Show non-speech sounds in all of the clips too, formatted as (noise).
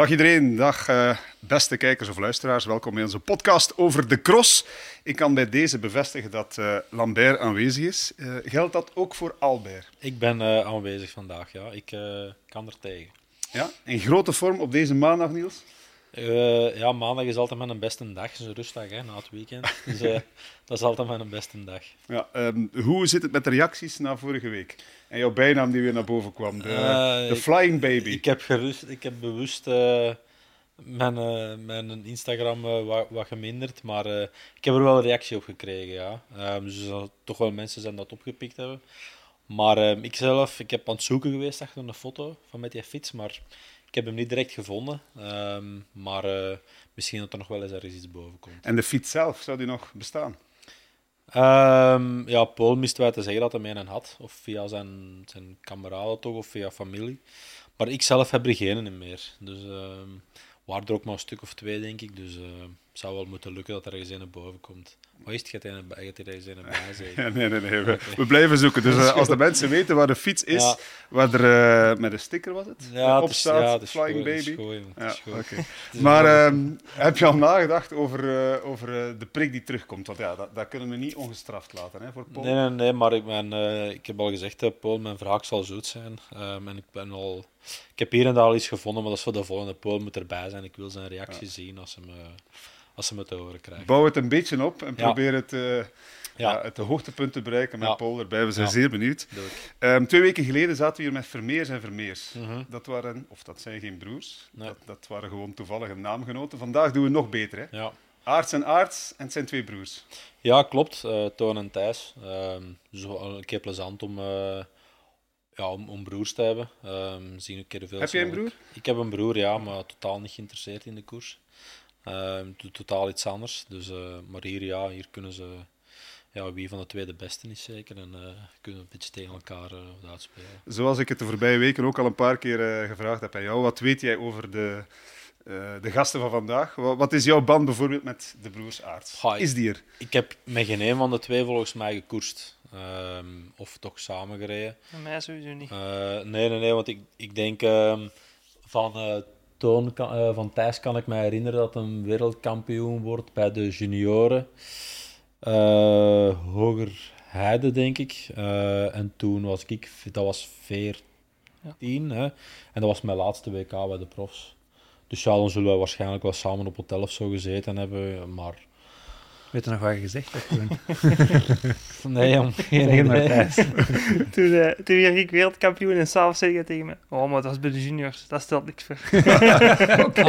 Dag iedereen, dag uh, beste kijkers of luisteraars. Welkom bij onze podcast over de cross. Ik kan bij deze bevestigen dat uh, Lambert aanwezig is. Uh, geldt dat ook voor Albert? Ik ben aanwezig vandaag, ja. Ik kan er tegen. Ja, in grote vorm op deze maandag, Niels? Ja, maandag is altijd mijn beste dag. Het is een rustdag hè, na het weekend. (laughs) Dus dat is altijd mijn beste dag. Ja, um, hoe zit het met de reacties na vorige week? En jouw bijnaam die weer naar boven kwam, de, uh, de Flying Baby. Ik, heb, gerust, ik heb bewust uh, mijn, uh, mijn Instagram wat, wat, geminderd, maar ik heb er wel een reactie op gekregen. Ja. Ehm, dus er toch wel mensen zijn dat opgepikt hebben. Maar ehm, ik zelf, ik heb aan het zoeken geweest achter een foto van met die fiets, maar ik heb hem niet direct gevonden. Um, maar misschien dat er nog wel eens ergens iets boven komt. En de fiets zelf, zou die nog bestaan? Um, ja, Paul miste wij te zeggen dat hij een had. Of via zijn, zijn kameraden toch, of via familie. Maar ik zelf heb er geen meer. Dus uh, waren er ook maar een stuk of twee, denk ik. Dus uh, het zou wel moeten lukken dat er ergens een boven komt. Wat is het? Gaat er ergens een bij zeggen? (laughs) nee, nee, nee. We, we, blijven zoeken. Dus (laughs) uh, als de mensen weten waar de fiets is, ja. waar er uh, met een sticker was het? Ja, op staat, ja, Flying Baby. Ja, okay. (laughs) Maar um, heb je al nagedacht over, uh, over de prik die terugkomt? Want ja, dat, dat, kunnen we niet ongestraft laten hè, voor Paul. Nee, nee, nee maar ik, ben, ik heb al gezegd, Paul, mijn vraag zal zoet zijn. Um, en ik ben al... Ik heb hier en daar al iets gevonden, maar dat is voor de volgende. Paul moet erbij zijn. Ik wil zijn reactie zien als hem als ze me te horen krijgen. Bouw het een beetje op en probeer het, uh, ja. het hoogtepunt te bereiken met Paul erbij. We zijn zeer benieuwd. Um, twee weken geleden zaten we hier met Vermeers en Vermeers. Mhm. Dat waren, of dat zijn geen broers, dat, dat, waren gewoon toevallige naamgenoten. Vandaag doen we nog beter. Hè? Ja. Aarts en Aarts en het zijn twee broers. Ja, klopt. Uh, Toon en Thijs. Uh, zo een keer plezant om, uh, ja, om, om, broers te hebben. Um, zien een keer veel heb jij een broer? Ik heb een broer, ja, maar totaal niet geïnteresseerd in de koers. Uh, totaal iets anders. Dus, uh, maar hier, ja, hier kunnen ze ja, wie van de twee de beste is zeker. En uh, kunnen een beetje tegen elkaar uh, uitspelen. Zoals ik het de voorbije weken ook al een paar keer uh, gevraagd heb aan jou. Wat weet jij over de, de gasten van vandaag? Wat, wat, is jouw band bijvoorbeeld met de broers Aarts? is die er? Ik heb met geen een van de twee volgens mij gekoerst. Ehm, of toch samen gereden. Met mij sowieso niet. nee, nee, nee. Want ik, ik denk um, van Toon uh, van Thijs kan ik me herinneren dat een wereldkampioen wordt bij de junioren. Uh, hoger Heide, denk ik. Uh, en toen was ik, dat was 14, ja. hè? en dat was mijn laatste WK bij de profs. Dus ja, dan zullen we waarschijnlijk wel samen op hotel of zo gezeten hebben. Maar Weet je nog wat je gezegd hebt (laughs) (laughs) (laughs) toen? nee, om geen idee. toen, uh, toen werd ik wereldkampioen en s'avonds zei je tegen me... Oh, maar dat is bij de juniors. Dat stelt niks voor. Oké.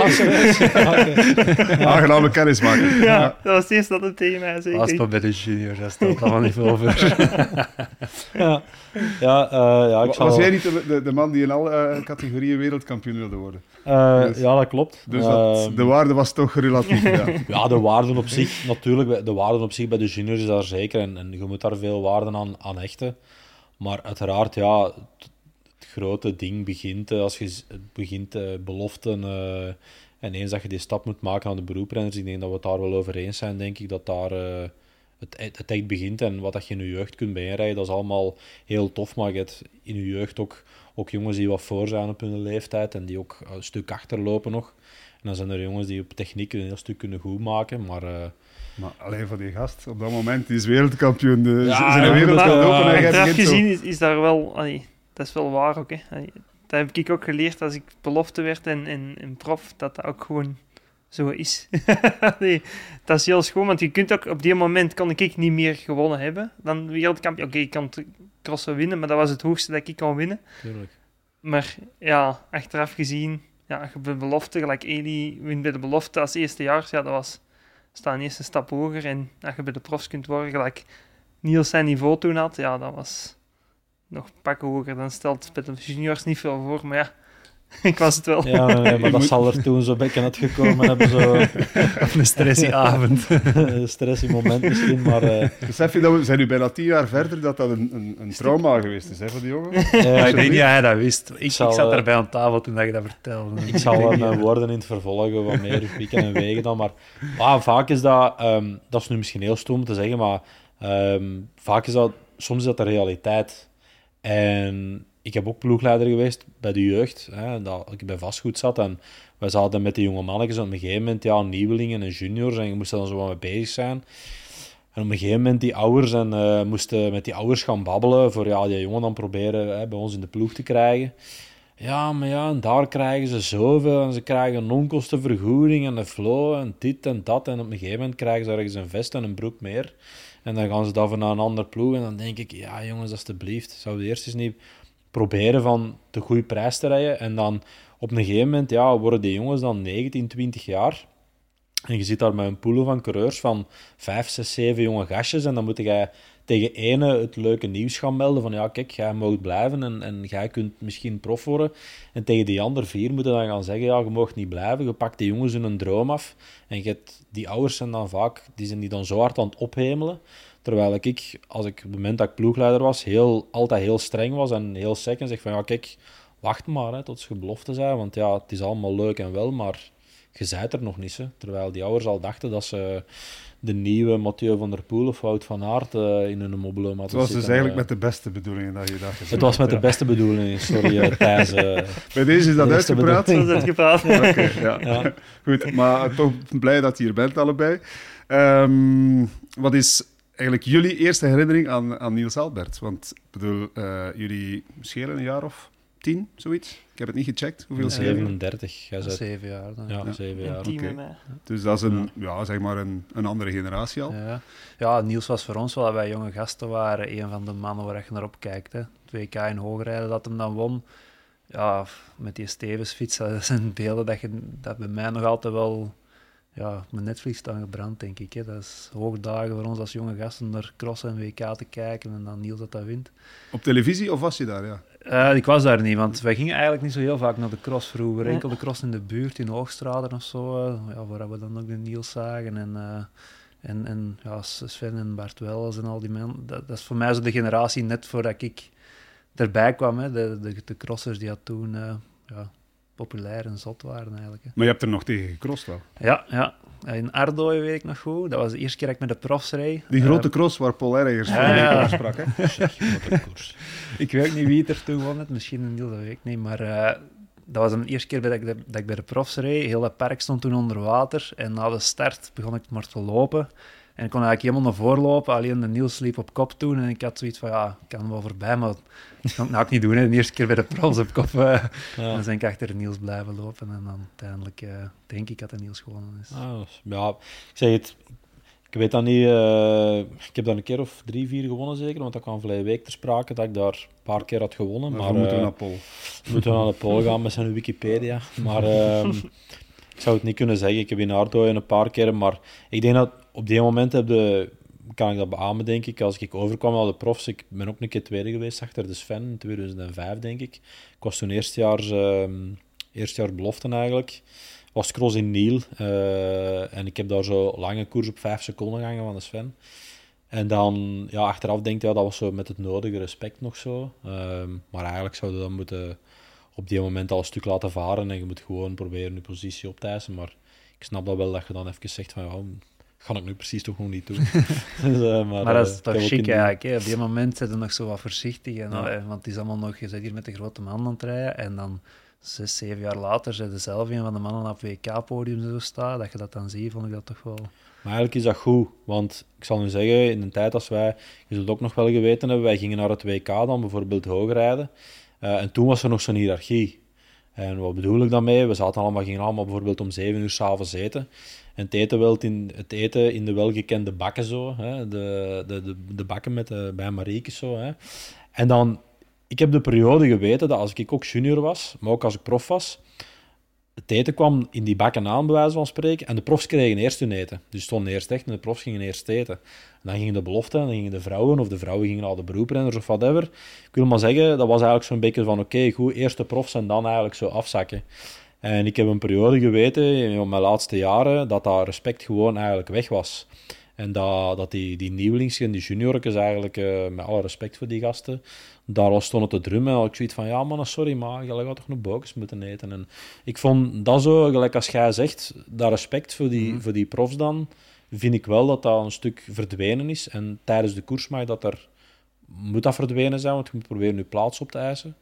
Aangename kennis maken. Ja, ja, dat was het eerste dat het tegen mij zei. Als het bij de juniors, dat stelt allemaal niet veel voor. ja, ja, uh, ja ik Was zal... jij niet de, de, de, man die in alle uh, categorieën wereldkampioen wilde worden? Uh, dus, ja, dat klopt. Dus dat, ehm, de waarde was toch relatief, ja. ja, de waarde op zich, natuurlijk, de waarde op zich bij de juniors is daar zeker. En, en je moet daar veel waarde aan, aan hechten. Maar uiteraard, ja, het, grote ding begint als je begint uh, beloften... Uh, en eens dat je die stap moet maken aan de beroeprenners, ik denk dat we het daar wel over eens zijn, denk ik, dat daar het, het echt begint. En wat dat je in je jeugd kunt bijrijden, dat is allemaal heel tof. Maar je hebt in je jeugd ook, ook jongens die wat voor zijn op hun leeftijd en die ook een stuk achterlopen nog. En dan zijn er jongens die op techniek een heel stuk kunnen goed maken, maar... Maar alleen van die gast, op dat moment, die is wereldkampioen. De, ja, zijn wereldkampioen. Ja, gezien is, is daar wel... Allee, dat is wel waar ook, hè. Allee, dat heb ik ook geleerd als ik belofte werd en, en, en prof, dat dat ook gewoon zo is. (laughs) nee, dat is heel schoon, want je kunt ook op die moment kon ik niet meer gewonnen hebben dan wereldkampioen. Oké, ik kan crossen winnen, maar dat was het hoogste dat ik kon winnen. Tuurlijk. Maar ja, achteraf gezien, ja, de belofte, gelijk Eli wint bij de belofte als eerste jaar, ja, dat was staan eerst een stap hoger. En dat je bij de profs kunt worden, gelijk Niels zijn niveau toen had, ja, dat was nog pakken hoger. Dan stelt bij de juniors niet veel voor, maar ja, (laughs) ik was het wel. Ja, nee, maar (laughs) dat zal er toen zo bekken het gekomen hebben. Zo... (laughs) een stressy avond. een stressy moment misschien, maar... Uh... Besef je dat we zijn nu bijna tien jaar verder dat dat een, een, een trauma geweest is hè, voor die jongen? Ja, ik denk niet dat hij dat wist. Ik, zal, ik zat erbij aan tafel toen je dat vertelde. Ik zal mijn woorden in het vervolgen wat meer pieken en wegen dan, maar ah, vaak is dat... Um, dat is nu misschien heel stom te zeggen, maar um, vaak is dat... Soms is dat de realiteit. En ik heb ook ploegleider geweest bij de jeugd, hè, dat ik bij vastgoed zat. En we zaten met die jonge mannetjes op een gegeven moment, ja, nieuwelingen en juniors, en je moest dan zo wat mee bezig zijn. En op een gegeven moment, die ouders, en uh, moesten met die ouders gaan babbelen voor ja, die jongen dan proberen hè, bij ons in de ploeg te krijgen. Ja, maar ja, en daar krijgen ze zoveel en ze krijgen een onkostenvergoeding en een flow en dit en dat. En op een gegeven moment krijgen ze ergens een vest en een broek meer. En dan gaan ze daarvoor naar een ander ploeg. En dan denk ik, ja jongens, alstublieft, zouden we eerst eens niet proberen van de goede prijs te rijden. En dan op een gegeven moment ja, worden die jongens dan 19, 20 jaar. En je zit daar met een pool van coureurs van 5, 6, 7 jonge gastjes. En dan moet jij tegen ene het leuke nieuws gaan melden van ja, kijk, jij mag blijven en, en jij kunt misschien prof worden. En tegen die andere vier moeten dan gaan zeggen, ja, je mag niet blijven, je pakt die jongens hun droom af. En je hebt, die ouders zijn dan vaak, die zijn die dan zo hard aan het ophemelen. Terwijl ik, als ik op het moment dat ik ploegleider was, heel, altijd heel streng was en heel sec en zeg van ja, kijk, wacht maar hè, tot ze belofte zijn, want ja, het is allemaal leuk en wel, maar je zijt er nog niet. Hè. Terwijl die ouders al dachten dat ze de nieuwe Mathieu van der Poel of Wout van Aert uh, in een mobiele hadden Het was dus eigenlijk met de beste bedoelingen dat je dacht. Het was met de beste bedoelingen, sorry uh, (laughs) Thijs. Uh, Bij deze is dat uitgepraat? Dat is uitgepraat. (laughs) Oké, ja. ja. Goed, maar toch blij dat je hier bent allebei. Um, wat is eigenlijk jullie eerste herinnering aan, aan Niels Albert? Want ik bedoel, jullie schelen een jaar of tien, zoiets? Ik heb het niet gecheckt. Hoeveel 37. Jij zei... Zeven jaar. Dan. Ja, ja, zeven jaar. Okay. Dus dat is een, ja. zeg maar een, een andere generatie al. Ja. ja, Niels was voor ons wel, dat wij jonge gasten waren, een van de mannen waar je naar op kijkt. Hè. 2K in hoogrijden dat hem dan won. Ja, met die Stevensfiets, dat zijn beelden dat, je, dat bij mij nog altijd wel ja, mijn Netflix staan gebrand, denk ik. Hè. Dat is hoogdagen voor ons als jonge gasten naar cross en WK te kijken en dan Niels dat dat wint. Op televisie of was je daar, ja? Uh, ik was daar niet, want wij gingen eigenlijk niet zo heel vaak naar de cross vroeger. Enkel de cross in de buurt, in Hoogstraden of zo, uh, ja, waar we dan ook de Niels zagen. En, uh, en, en ja, Sven en Bart Welles en al die mensen. Dat, dat, is voor mij zo de generatie net voordat ik erbij kwam. Hè. De, de, de crossers die had toen ja, populair en zot waren eigenlijk. Hè. Maar je hebt er nog tegen gecrossed wel? Ja, ja. In Ardooien weet ik nog goed. Dat was de eerste keer dat ik met de profs reed. Die grote uh, cross waar Paul Ergers ja, ja. sprak. Hè? (laughs) ik weet niet wie er toen won. Het. Misschien een deel, dat weet ik niet. Maar uh, dat was de eerste keer dat ik, dat ik bij de profs reed. Heel dat park stond toen onder water. En na de start begon ik maar te lopen. En ik kon eigenlijk helemaal naar voren lopen. Alleen de Niels liep op kop toen. En ik had zoiets van, ja, ik kan wel voorbij, maar dat kan ik nou ook niet doen. Hè. De eerste keer bij de profs op kop. Uh, ja. Dan ben ik achter de Niels blijven lopen. En dan uiteindelijk uh, denk ik dat de Niels gewonnen is. Ah, ja, ik zeg het. Ik weet dat niet. Uh, ik heb dan een keer of drie, vier gewonnen zeker. Want dat kwam verleden week ter sprake dat ik daar een paar keer had gewonnen. Maar, maar moeten we naar Pol. Moeten we naar de Pol gaan met zijn Wikipedia. Maar ehm, ik zou het niet kunnen zeggen. Ik heb in Aardooien een paar keer. Maar ik denk dat op die moment heb de, kan ik dat beamen, denk ik. Als ik overkwam naar de profs, ik ben ook een keer tweede geweest achter de Sven in 2005, denk ik. Ik was toen eerstjaars, uh, eerstjaars belofte eigenlijk. Was cross in Niel. Uh, en ik heb daar zo lange koers op vijf seconden gehangen van de Sven. En dan, ja, achteraf denk ik, ja, dat was zo met het nodige respect nog zo. Uh, maar eigenlijk zouden we dan moeten op die moment al een stuk laten varen en je moet gewoon proberen je positie op te eisen. Maar ik snap dat wel dat je dan even zegt van, ja, ga ik nu precies toch nog niet doen. (laughs) (laughs) dus, uh, maar, maar, dat is uh, toch chic eigenlijk. Hè? Op die moment zijn ze nog zo wat voorzichtig. En, ja. want het is allemaal nog, je zit hier met de grote man aan het rijden. En dan zes, zeven jaar later zijn ze zelf een van de mannen op WK-podium zo staan. Dat je dat dan ziet, vond ik dat toch wel... Maar eigenlijk is dat goed, want ik zal nu zeggen, in de tijd als wij, je zult ook nog wel geweten hebben, wij gingen naar het WK dan bijvoorbeeld hoogrijden. Uh, en toen was er nog zo'n hiërarchie. En wat bedoel ik daarmee? We zaten allemaal, gingen allemaal bijvoorbeeld om zeven uur s'avonds eten. En het eten, wel in, het eten in de welgekende bakken zo. Hè? De, de, de, de bakken met de, bij Marieke zo. Hè? En dan, ik heb de periode geweten dat als ik ook junior was, maar ook als ik prof was, het eten kwam in die bakken aan, bij wijze van spreken. En de profs kregen eerst hun eten. Dus stonden eerst echt en de profs gingen eerst eten. En dan gingen de beloften, en dan gingen de vrouwen, of de vrouwen gingen al de beroeprenners of whatever. Ik wil maar zeggen, dat was eigenlijk zo'n beetje van, oké, goed, eerst de profs en dan eigenlijk zo afzakken. En ik heb een periode geweten, in mijn laatste jaren, dat dat respect gewoon eigenlijk weg was. En dat, dat die, die nieuwelings en die juniorkes eigenlijk, uh, met alle respect voor die gasten, daar al stonden te drummen. En ik zoiets van, ja man, sorry, maar je gaat toch nog bokens moeten eten. En ik vond dat zo, gelijk als jij zegt, dat respect voor die, mm voor die profs dan, vind ik wel dat dat een stuk verdwenen is. En tijdens de koers mag dat er, moet dat verdwenen zijn, want je moet proberen je plaats op te eisen.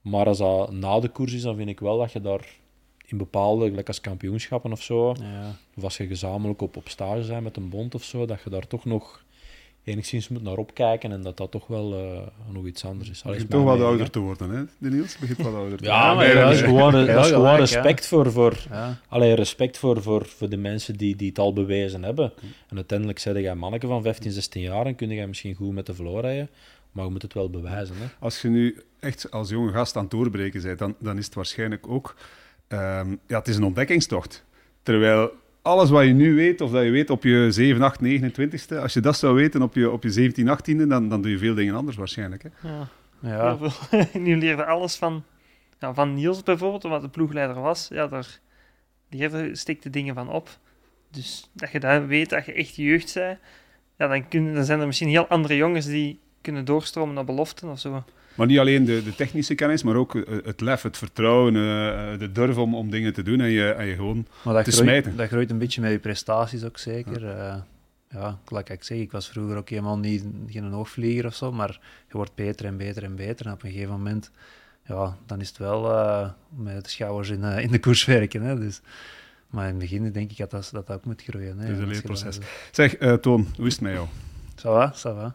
Maar als dat na de koers is, dan vind ik wel dat je daar in bepaalde, gelijk als kampioenschappen of zo, ja. of als je gezamenlijk op, op stage bent met een bond of zo, dat je daar toch nog enigszins moet naar opkijken en dat dat toch wel uh, nog iets anders is. Je begint toch wat ouder te worden, hè, Daniels? begint wat ouder te ja, maar dat is gewoon, dat is gewoon respect voor, voor, ja. allee, respect voor, voor, voor de mensen die, die het al bewezen hebben. En uiteindelijk zeg jij manneke van 15, 16 jaar en kun je misschien goed met de vloer rijden, maar je moet het wel bewijzen. Hè. Als je nu echt als jonge gast aan het doorbreken bent, dan, dan is het waarschijnlijk ook... Um, ja, het is een ontdekkingstocht. Terwijl alles wat je nu weet, of dat je weet op je 7, 8, 29ste, als je dat zou weten op je, op je 17, 18e, dan, dan doe je veel dingen anders waarschijnlijk. Hè? Ja. ja. (laughs) nu leerde alles van, ja, van Niels bijvoorbeeld, wat de ploegleider was. Ja, daar leerde, stikte dingen van op. Dus dat je dan weet dat je echt jeugd bent, ja, dan, kun, dan zijn er misschien heel andere jongens die kunnen doorstromen naar beloften of zo. Maar niet alleen de, de technische kennis, maar ook eh, het lef, het vertrouwen, uh, de durf om, om dingen te doen en je, en je gewoon maar dat te groeit, smijten. Dat groeit een beetje met je prestaties ook zeker. Ja, uh, ja ik zeg, ik was vroeger ook helemaal niet geen hoogvlieger of zo, maar je wordt beter en beter en beter. En op een gegeven moment, ja, dan is het wel met de schouwers in, in de koers werken. Hè, dus. Maar in het begin denk ik dat dat, dat, ook moet groeien. Hè, het is een leerproces. Zeg, Toon, hoe is het met jou? Ça va, ça va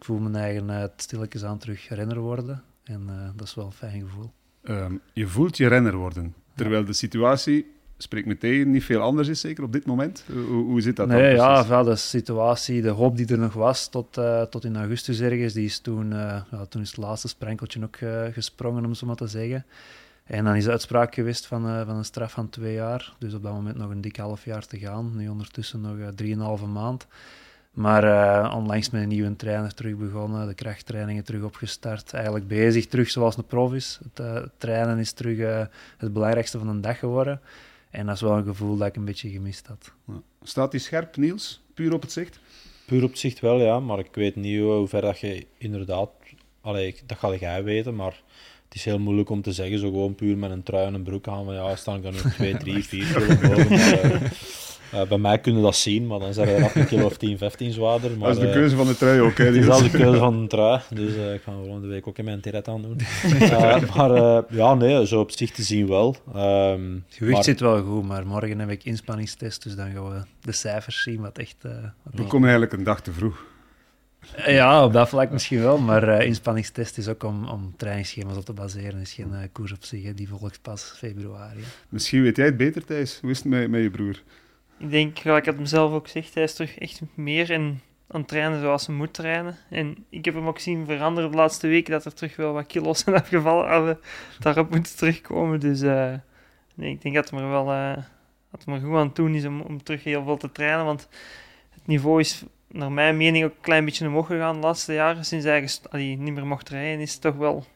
ik voel mijn eigen uh, stilletjes aan terug renner worden. En uh, dat is wel een fijn gevoel. Um, je voelt je renner worden, terwijl de situatie, spreek meteen, niet veel anders is, zeker op dit moment. Hoe, hoe zit dat nee, dan ja, ja, de situatie, de hoop die er nog was tot, uh, tot in augustus ergens, die is toen, ja, toen is het laatste sprenkeltje ook gesprongen, om zo maar te zeggen. En dan is de uitspraak geweest van, van een straf van twee jaar. Dus op dat moment nog een dik half jaar te gaan. Nu ondertussen nog drieënhalve maand. Maar uh, onlangs met een nieuwe trainer terug begonnen, de krachttrainingen terug opgestart. Eigenlijk bezig terug zoals een prof is. Het uh, trainen is terug uh, het belangrijkste van de dag geworden. En dat is wel een gevoel dat ik een beetje gemist had. Ja. Staat die scherp, Niels? Puur op het zicht? Puur op het zicht wel, ja. Maar ik weet niet hoe ver dat je inderdaad... Allee, dat ga jij weten, maar het is heel moeilijk om te zeggen, zo gewoon puur met een trui en een broek aan, van ja, staan ik dan nog 2, 3, 4 kilo boven. Uh, bij mij kunnen dat zien, maar dan zijn er een kilo of 10, 15 zwaarder. Maar, dat is de keuze van de trui ook. Hè, het is al de keuze van de trui, dus uh, ik ga volgende week ook in mijn tiret aan doen. uh, (laughs) maar ja, nee, zo op zich te zien wel. Um, Gewicht maar... zit wel goed, maar morgen heb ik inspanningstest, dus dan gaan we de cijfers zien wat echt... Wat we komen eigenlijk een dag te vroeg. Ja, op dat vlak misschien wel, maar inspanningstest is ook om, om trainingsschema's op te baseren. is geen koers op zich, hè. die volgt pas februari. Misschien weet jij het beter, Thijs. Hoe is het met, met je broer? Ik denk, gelijk ik het mezelf ook zegt, hij is terug echt meer in, aan het trainen zoals hij moet trainen. En ik heb hem ook zien veranderen de laatste weken, dat er terug wel wat kilo's zijn (laughs) afgevallen. Hadden daarop moeten terugkomen. Dus uh, nee, ik denk dat hij er wel uh, dat er goed aan doen is om, om terug heel veel te trainen. Want het niveau is naar mijn mening ook een klein beetje omhoog gegaan de laatste jaren. Sinds hij niet meer mocht rijden, is het toch wel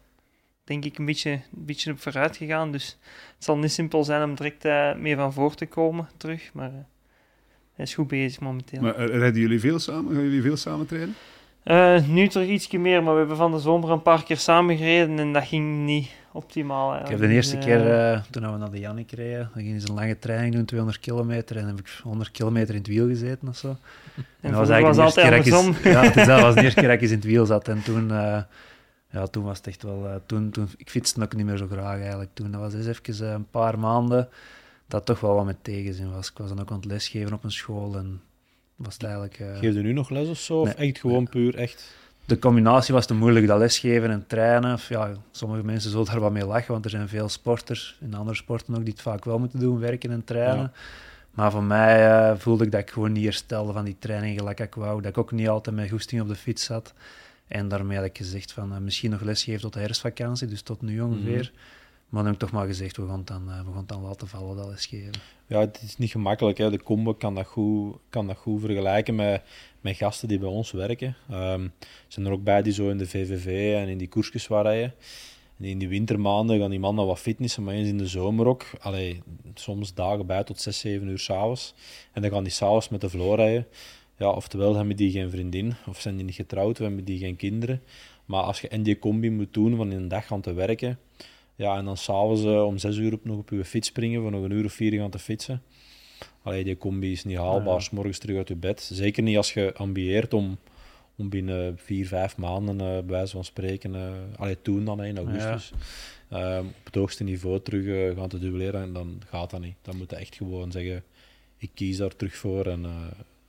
denk ik, een beetje, een beetje op vooruit gegaan. Dus het zal niet simpel zijn om direct uh, mee van voor te komen terug. Maar hij is goed bezig momenteel. Maar uh, rijden jullie veel samen? Gaan jullie veel samen trainen? Uh, nu toch ietsje meer, maar we hebben van de zomer een paar keer samen gereden en dat ging niet optimaal. Ik heb de eerste dus, keer, uh, toen we naar de Jannik reden, dan gingen ze een lange training doen, 200 kilometer, en heb ik 100 kilometer in het wiel gezeten of zo. En, en dat was eigenlijk was de eerste keer ik ja, dat was de eerste (laughs) keer dat ik in het wiel zat. En toen, uh, ja, toen was het echt wel... toen, toen, ik fietste ook niet meer zo graag eigenlijk toen. Dat was eens even een paar maanden dat toch wel wat met tegenzin was. Ik was dan ook aan het lesgeven op een school en was het eigenlijk... Uh... Geef je nu nog les of zo? of echt gewoon puur echt... De combinatie was te moeilijk, dat lesgeven en trainen. Ja, sommige mensen zullen daar wat mee lachen, want er zijn veel sporters, in andere sporten ook, die het vaak wel moeten doen, werken en trainen. Maar voor mij uh, voelde ik dat ik gewoon niet herstelde van die training gelijk ik wou. Dat ik ook niet altijd met goesting op de fiets zat. En daarmee had ik gezegd van uh, misschien nog lesgeven tot de herfstvakantie, dus tot nu ongeveer. Mhm. Maar dan heb ik toch maar gezegd, we gaan dan, uh, we gaan dan laten vallen, dat is geven. Ja, het is niet gemakkelijk. Hè. De combo kan dat goed, kan dat goed vergelijken met, met gasten die bij ons werken. Um, zijn er ook bij die zo in de VVV en in die koersjes waar rijden. En in die wintermaanden gaan die mannen wat fitnessen, maar eens in de zomer ook. Allee, soms dagen bij tot 6, 7 uur s'avonds. En dan gaan die s'avonds met de vloer rijden. Ja, oftewel hebben die geen vriendin, of zijn die niet getrouwd, of hebben die geen kinderen. Maar als je en die combi moet doen van in een dag gaan te werken, ja, en dan s'avonds uh, om zes uur op, nog op je fiets springen voor nog een uur of vier gaan te fietsen. Allee, die combi is niet haalbaar, s morgens terug uit je bed. Zeker niet als je ambieert om, om binnen vier, vijf maanden, uh, bij wijze van spreken, uh, allee, toen dan in augustus, um, op het hoogste niveau terug gaan te duelleren. En dan gaat dat niet. Dan moet je echt gewoon zeggen, ik kies daar terug voor. En,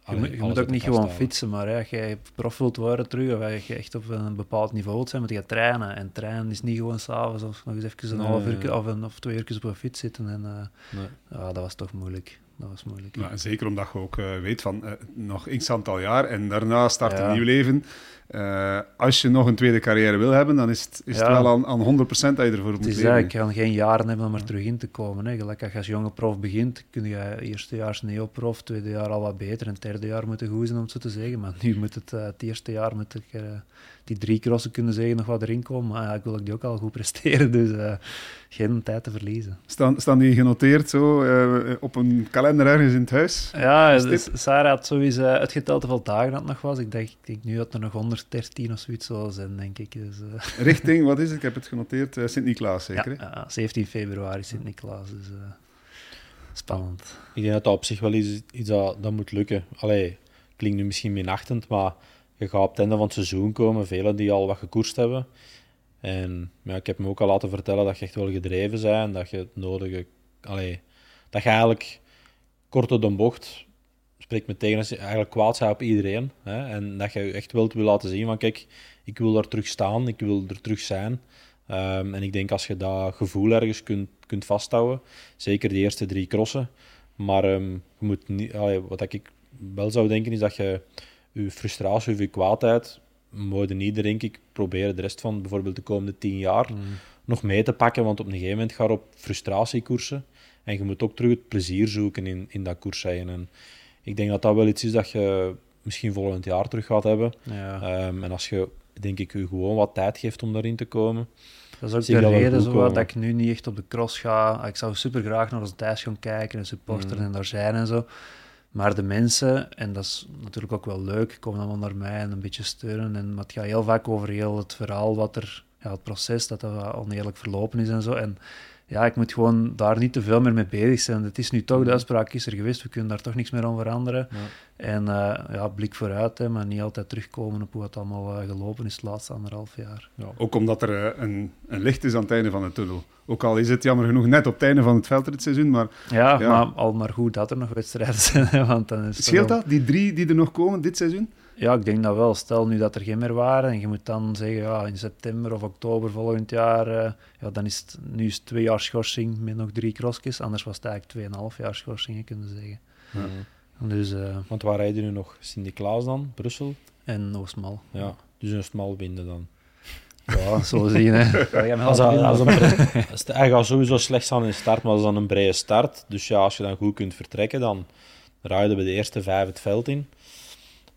je, moet, je moet ook niet gewoon fietsen, maar hè, als je prof wilt worden terug, of als je echt op een bepaald niveau wilt zijn, moet je trainen. En trainen is niet gewoon s'avonds of nog eens even een half uur of, een, of twee uur op een fiets zitten. En, uh, nee. ja, dat was toch moeilijk dat was moeilijk. Ja, zeker omdat je ook uh, weet van uh, nog x aantal jaar en daarna start een nieuw leven. Uh, als je nog een tweede carrière wil hebben, dan is het, is het wel aan, aan 100% dat je ervoor moet leven. Het is kan geen jaren hebben om er terug in te komen. Hè. Gelijk als je als jonge prof begint, kun je eerstejaars neoprof, tweede jaar al wat beter en het derde jaar moeten goed zijn, om het zo te zeggen. Maar nu moet het, het eerste jaar moet ik, die drie crossen kunnen zeggen nog wat erin komen. Maar ja, ik wil die ook al goed presteren, dus uh, geen tijd te verliezen. Staan, staan die genoteerd zo uh, op een kalender ergens in het huis? Ja, dus Sarah had sowieso uitgeteld hoeveel dagen dat nog was. Ik denk, ik denk nu dat er nog 113 of zoiets zal zijn, denk ik. Dus, uh... (laughs) Richting, wat is het? Ik heb het genoteerd. Sint-Niklaas zeker? Ja, ja, 17 februari Sint-Niklaas. Dus spannend. Ik denk dat dat op zich wel iets, iets dat, dat moet lukken. Allee, klinkt nu misschien minachtend, maar je gaat op het einde van het seizoen komen, velen die al wat gekoerst hebben. En ja, ik heb me ook al laten vertellen dat je echt wel gedreven bent, dat je het nodige... Allee, dat je eigenlijk kort op de bocht spreekt me tegen als je eigenlijk kwaad bent op iedereen. Hè, en dat je echt wilt wil laten zien van kijk, ik wil daar terug staan, ik wil er terug zijn. Um, en ik denk als je dat gevoel ergens kunt, kunt vasthouden, zeker de eerste drie crossen, maar um, je moet niet, allee, wat ik wel zou denken is dat je uw frustratie of uw kwaadheid moeten niet, denk ik, proberen de rest van bijvoorbeeld de komende tien jaar mm. nog mee te pakken, want op een gegeven moment ga je op frustratiekoersen en je moet ook terug het plezier zoeken in, in dat koersrijden. En ik denk dat dat wel iets is dat je misschien volgend jaar terug gaat hebben. Ja. Ehm, en als je, denk ik, je gewoon wat tijd geeft om daarin te komen. Dat is ook de reden zo, dat ik nu niet echt op de cross ga. Ik zou super graag naar ons thuis gaan kijken en supporters mm. en daar zijn en zo. Maar de mensen, en dat is natuurlijk ook wel leuk, komen allemaal naar mij en een beetje steunen. En, maar het gaat heel vaak over heel het verhaal, wat er, ja, het proces, dat dat oneerlijk verlopen is en zo. En ja, ik moet gewoon daar niet te veel meer mee bezig zijn. Het is nu toch, de mhm. uitspraak is er geweest, we kunnen daar toch niks meer aan veranderen. Ja. En uh, ja, blik vooruit, hè, maar niet altijd terugkomen op hoe het allemaal uh, gelopen is de laatste anderhalf jaar. Ja. Ook omdat er uh, een, een, licht is aan het einde van de tunnel. Ook al is het jammer genoeg net op het einde van het veldritseizoen, maar... Ja, ja, maar al maar goed dat er nog wedstrijden (laughs) zijn. Want dan is Scheelt dat, die drie die er nog komen dit seizoen? Ja, ik denk dat wel. Stel nu dat er geen meer waren en je moet dan zeggen ja, in september of oktober volgend jaar, uh, ja, dan is het nu is twee jaar schorsing met nog drie crossjes. Anders was het eigenlijk tweeënhalf jaar schorsing, kunnen zeggen. Dus, uh, Want waar rijden nu nog? Sint-Niklaas dan? Brussel? En Oostmal. Ja, dus een smal binden dan. Ja, zo zien. Hè. (laughs) als, als een hij gaat sowieso slecht aan in start, maar dat is dan een brede start. Dus ja, als je dan goed kunt vertrekken, dan rijden we de eerste vijf het veld in.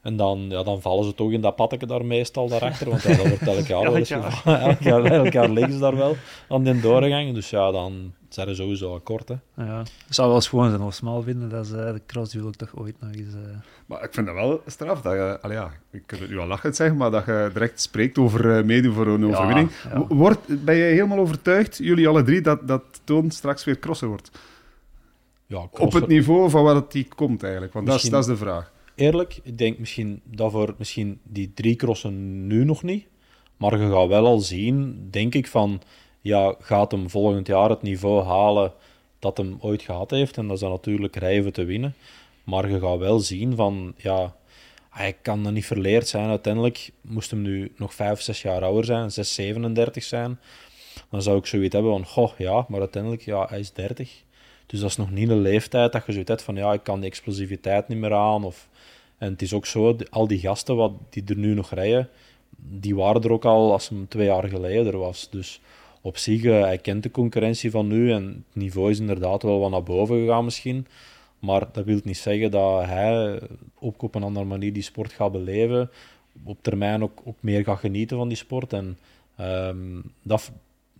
En dan, ja, dan vallen ze toch in dat paddeke daar meestal daarachter, want ja, dat wordt elk jaar (laughs) wel eens (laughs) elk, jaar, elk jaar liggen ze daar wel aan die doorgang. Dus ja, dan zijn er sowieso akkoord. Hè. Ja, het zou wel eens gewoon zijn of smal vinden, dat is uh, de cross die wil ik toch ooit nog eens... Uh... Maar ik vind dat wel straf, dat je, al ja, ik kan het nu al lachend zeggen, maar dat je direct spreekt over uh, meedoen voor een overwinning. Ja, Wordt, ben je helemaal overtuigd, jullie alle drie, dat, dat Toon straks weer crosser wordt? Ja, Op het niveau van waar het die komt eigenlijk, want dat is, dat is de vraag eerlijk, ik denk misschien dat voor misschien die drie crossen nu nog niet. Maar je gaat wel al zien, denk ik, van ja, gaat hem volgend jaar het niveau halen dat hem ooit gehad heeft. En dat is natuurlijk rijven te winnen. Maar je gaat wel zien van ja, hij kan dan niet verleerd zijn. Uiteindelijk moest hem nu nog 5, 6 jaar ouder zijn, 6, 37 zijn. Dan zou ik zoiets hebben van, goh ja, maar uiteindelijk, ja, hij is 30. Dus dat is nog niet een leeftijd dat je zoiets hebt van, ja, ik kan die explosiviteit niet meer aan. Of en het is ook zo, al die gasten wat, die er nu nog rijden, die waren er ook al als hem twee jaar geleden er was. Dus op zich, uh, hij kent de concurrentie van nu en het niveau is inderdaad wel wat naar boven gegaan misschien. Maar dat wil niet zeggen dat hij ook op een andere manier die sport gaat beleven. Op termijn ook, ook meer gaat genieten van die sport. En um, dat,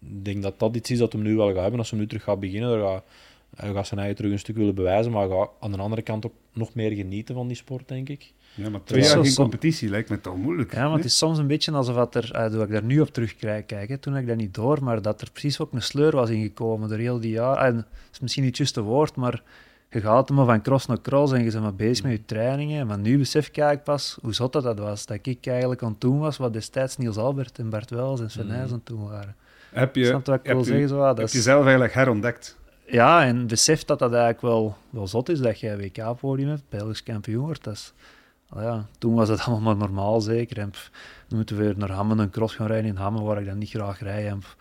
ik denk dat dat iets is dat hem nu wel gaat hebben. Als hij nu terug gaat beginnen, hij gaat zijn eigen terug een stuk willen bewijzen, maar gaat aan de andere kant ook nog meer genieten van die sport, denk ik. Ja, maar twee jaar geen competitie lijkt me toch moeilijk. Ja, want het is soms een beetje alsof dat er, uh, doe ik daar nu op terugkijk, hè, toen ik dat niet door, maar dat er precies ook een sleur was ingekomen door heel die jaren. En dat is misschien niet het juiste woord, maar je gaat maar van cross naar cross en je bent maar bezig met je trainingen. Maar nu besef ik pas hoe zot dat, dat was. Dat ik eigenlijk aan toen was wat destijds Niels Albert en Bart Wels en Sven mm. aan toen waren. Heb je, Snap je wat ik heb wil je, zeggen? Zo, ah, dat heb is- je zelf eigenlijk herontdekt? Ja, en besef dat dat eigenlijk wel, wel zot is dat een WK-podium hebt, Belgisch kampioen wordt. Dat is, al ja, toen was het (laughs) allemaal maar normaal, zeker. En pff, dan moeten we weer naar Hammen een cross gaan rijden in Hammen, waar ik dan niet graag rijd. En pff,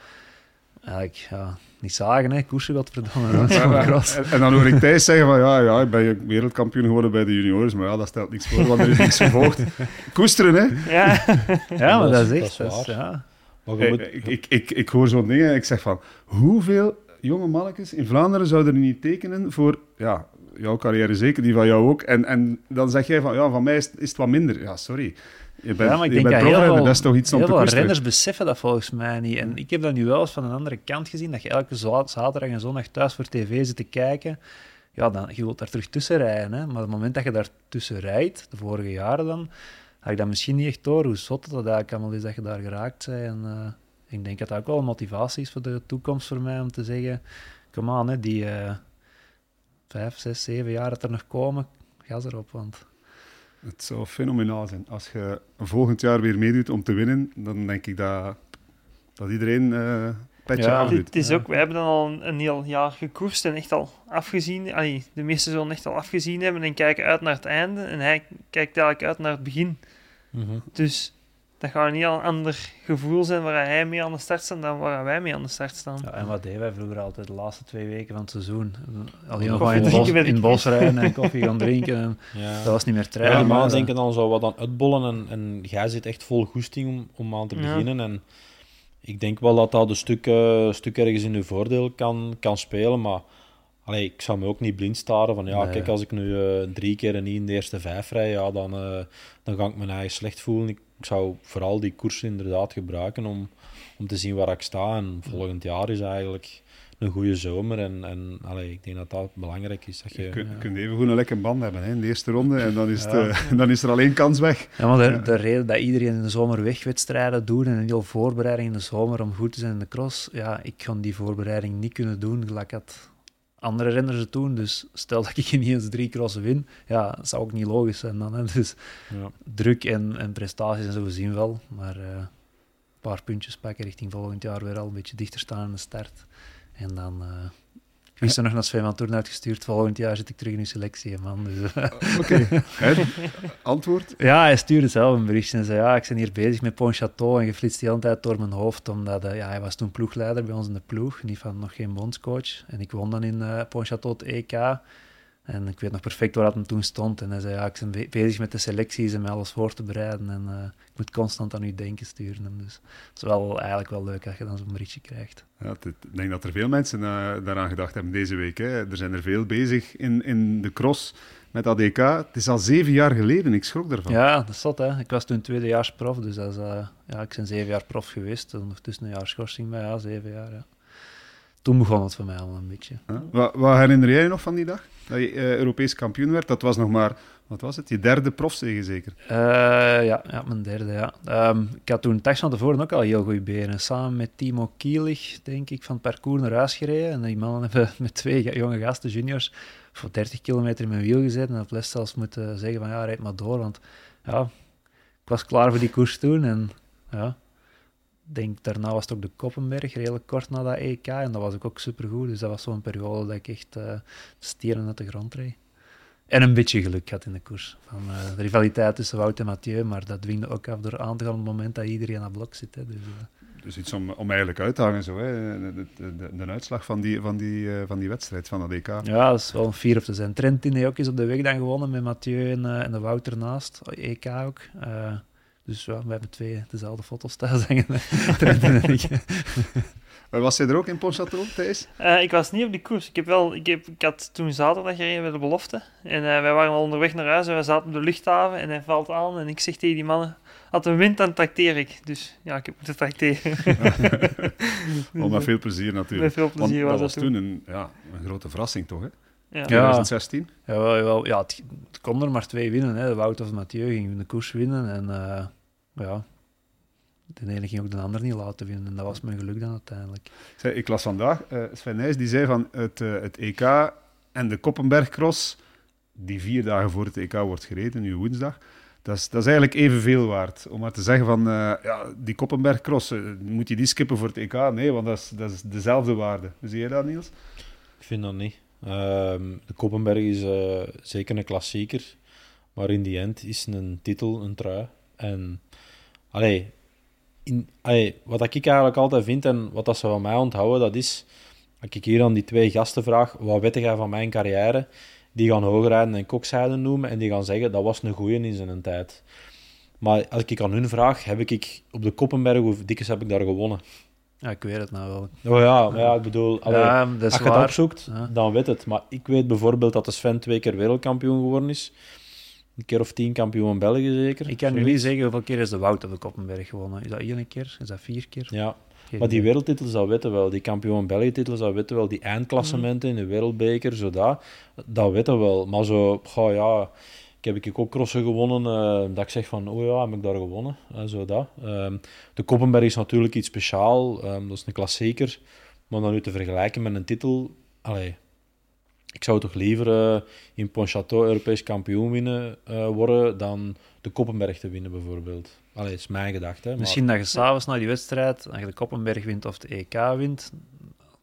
eigenlijk, ja, niet zagen, hè. Koersen, godverdomme. Is Ja, cross. en, en dan hoor ik Thijs zeggen van ja, ja, ik ben wereldkampioen geworden bij de juniors, maar ja, dat stelt niks voor, want er is niks gevolgd. (laughs) Koesteren, hè? Ja, (laughs) Ja, maar dat dat is- echt... dat is- ja. Maar je Hey, moet, ik, ik, ik, ik hoor zo'n dingen en ik zeg van, hoeveel jonge mannetjes in Vlaanderen zouden er niet tekenen voor ja, jouw carrière, zeker die van jou ook. En, en dan zeg jij van, ja, van mij is, is het wat minder. Ja, sorry. Je bent, ja, maar ik je denk bent dat heel veel, dat is toch iets om te veel renners beseffen dat volgens mij niet. En ik heb dat nu wel eens van een andere kant gezien, dat je elke za- zaterdag en zondag thuis voor tv zit te kijken. Ja, dan, je wilt daar terug tussen rijden. Hè? Maar op het moment dat je daar tussen rijdt, de vorige jaren dan, had ik dat misschien niet echt door, hoe zot dat eigenlijk allemaal is dat je daar geraakt bent. En eh, ik denk dat dat ook wel een motivatie is voor de toekomst voor mij, om te zeggen, kom aan, hè, die eh, vijf, zes, zeven jaar dat er nog komen, gas erop, want... Het zou fenomenaal zijn. Als je volgend jaar weer meedoet om te winnen, dan denk ik dat, dat iedereen eh petje Ja. het is Ja. ook, we hebben dan al een, een heel jaar gekoerst en echt al afgezien. Allee, de meesten zullen echt al afgezien hebben en kijken uit naar het einde. En hij kijkt eigenlijk uit naar het begin. Mhm. Dus dat gaat een heel ander gevoel zijn waar hij mee aan de start staat dan waar wij mee aan de start staan. Ja, en wat deden wij vroeger altijd de laatste twee weken van het seizoen? Alleen nog maar in bos, in het bos rijden en (laughs) koffie gaan drinken. En ja. dat was niet meer Ja, trainen. die maar, eh, denken dan zo wat aan uitbollen en, en jij zit echt vol goesting om, om aan te Ja. beginnen. En ik denk wel dat dat een stuk, eh, stuk ergens in uw voordeel kan, kan spelen, maar allee, ik zou me ook niet blind staren van ja, Nee. kijk, als ik nu eh, drie keer en niet in de eerste vijf rij, ja, dan, eh, dan ga ik me eigen slecht voelen. Ik, ik zou vooral die koers inderdaad gebruiken om, om te zien waar ik sta. En volgend jaar is eigenlijk een goede zomer en, en allee, ik denk dat dat belangrijk is. Dat Je je, kunt, kunt even goed een lekker band hebben hè, in de eerste ronde en dan is, Ja. eh, (laughs) dan is er alleen kans weg. Ja, maar de, Ja. de reden dat iedereen in de zomer wegwedstrijden doet en een heel voorbereiding in de zomer om goed te zijn in de cross, ja, ik ga die voorbereiding niet kunnen doen gelijk dat andere renners het doen. Dus stel dat ik (laughs) niet eens drie crossen win, ja, dat zou ook niet logisch zijn dan. Hè. (laughs) Dus ja. druk en, en prestaties en zo we zien wel, maar eh, een paar puntjes pakken richting volgend jaar weer al een beetje dichter staan aan de start. En dan... eh ik wist er nog naar Sven van Toorn uitgestuurd. Volgend jaar zit ik terug in uw selectie, man. Dus, eh, Oké. Hè? Antwoord? Ja, hij stuurde zelf een berichtje en zei, ja, ik ben hier bezig met Pontchâteau en je flitst die hele tijd door mijn hoofd, omdat eh, ja, hij was toen ploegleider bij ons in de ploeg, niet van nog geen bondscoach. En ik won dan in eh Pontchâteau het EK. En ik weet nog perfect waar dat toen stond. En hij zei, ja, ik ben be- bezig met de selecties en met alles voor te bereiden. En eh, ik moet constant aan u denken sturen. Dus het is wel eigenlijk wel leuk als je dan zo'n berichtje krijgt. Ja, ik denk dat er veel mensen eh, daaraan gedacht hebben deze week. Hè. Er zijn er veel bezig in, in de cross met ADK. Het is al zeven jaar geleden, ik schrok ervan. Ja, dat is zot, hè. Ik was toen tweedejaars prof, dus dat is, eh, ja, ik ben zeven jaar prof geweest. Ondertussen een jaar schorsing, maar ja, zeven jaar, ja. Toen begon het voor mij al een beetje. Huh? Wat, wat herinner jij je nog van die dag? Dat je eh, Europees kampioen werd? Dat was nog maar, wat was het? Je derde profzege zeker? Eh, ja, ja, mijn derde, ja. Ehm, ik had toen tax van tevoren ook al heel goede benen. Samen met Timo Kielig, denk ik, van het parcours naar huis gereden. En die mannen hebben met twee jonge gasten, juniors, voor 30 kilometer in mijn wiel gezeten. En dat les zelfs moeten zeggen van, ja, rijd maar door. Want ja, ik was klaar voor die koers toen. En ja, denk, daarna was het ook de Koppenberg, redelijk kort na dat EK. En dat was ook, ook supergoed. Dus dat was zo'n periode dat ik echt eh stieren uit de grond reed. En een beetje geluk had in de koers. Van, eh, de rivaliteit tussen Wout en Mathieu, maar dat dwingde ook af door aan te gaan op het moment dat iedereen aan het blok zit. Hè. Dus, eh, Dus iets om, om eigenlijk uit te hangen, zo, hè. De, de, de, de uitslag van die, van, die, van die wedstrijd, van dat EK. ja, dat is wel een vier of te zijn. Trentin heeft ook eens op de weg dan gewonnen met Mathieu en, en de Wout ernaast. EK ook. Dus ja, we hebben twee dezelfde foto's thuis hangen. (laughs) Eh, (laughs) Was jij er ook in Pontchâteau, Thijs? Eh, ik was niet op die koers. Ik, heb wel, ik, heb, ik had toen zaterdag gereden bij de belofte. En eh, wij waren al onderweg naar huis en we zaten op de luchthaven. En hij valt aan en ik zeg tegen die mannen... Als een wint, dan trakteer ik. Dus ja, ik heb moeten trakteren. (laughs) Oh, met veel plezier natuurlijk. Met veel Want plezier dat was was dat toen een, ja, een grote verrassing, toch? Hè? Ja. 2016. Jawel, jawel. Ja, het, het kon er maar twee winnen. Hè. Wout of Mathieu gingen de koers winnen. En eh, ja, de ene ging ook de ander niet laten winnen. En dat was mijn geluk dan uiteindelijk. Zeg, ik las vandaag, eh Sven Nijs, die zei van het, eh, het EK en de Koppenbergcross, die vier dagen voor het EK wordt gereden, nu woensdag, dat is, dat is eigenlijk evenveel waard. Om maar te zeggen van, uh, ja, die Koppenberg-cross, moet je die skippen voor het EK? Nee, want dat is, dat is dezelfde waarde. Zie je dat, Niels? Ik vind dat niet. Ehm, de Koppenberg is zeker een klassieker. Maar in die end is een titel een trui. En allee, in, allee, wat ik eigenlijk altijd vind en wat dat ze van mij onthouden, dat is, als ik hier aan die twee gasten vraag, wat weet jij van mijn carrière? Die gaan hoogrijden en kokzijden noemen en die gaan zeggen, dat was een goeie in zijn tijd. Maar als ik aan hun vraag, heb ik op de Koppenberg, hoe dikwijls heb ik daar gewonnen? Ja, ik weet het nou wel. Oh ja, maar ja, ik bedoel, allee, als je het opzoekt, dan weet het. Maar ik weet bijvoorbeeld dat de Sven twee keer wereldkampioen geworden is een keer of tien kampioen België zeker. Ik kan nu niet zeggen hoeveel keer is de Wout op de Koppenberg gewonnen. Is dat één keer? Is dat vier keer? Ja. maar die wereldtitels, dat weten wel. Die kampioen België-titels, dat weten wel. Die eindklassementen in de wereldbeker, zo dat, dat weten wel. Maar zo, goh, ja, ik heb ik ook crossen gewonnen, uh, dat ik zeg van, oh ja, heb ik daar gewonnen, uh, zo dat. Um, de Koppenberg is natuurlijk iets speciaal, um, dat is een klassieker. Maar dan nu te vergelijken met een titel, allee, ik zou toch liever uh, in Pontchâteau Europees kampioen winnen uh, worden dan de Koppenberg te winnen, bijvoorbeeld. Allee, is mijn gedachte. Maar... Misschien dat je s'avonds na die wedstrijd, als je de Koppenberg wint of de EK wint,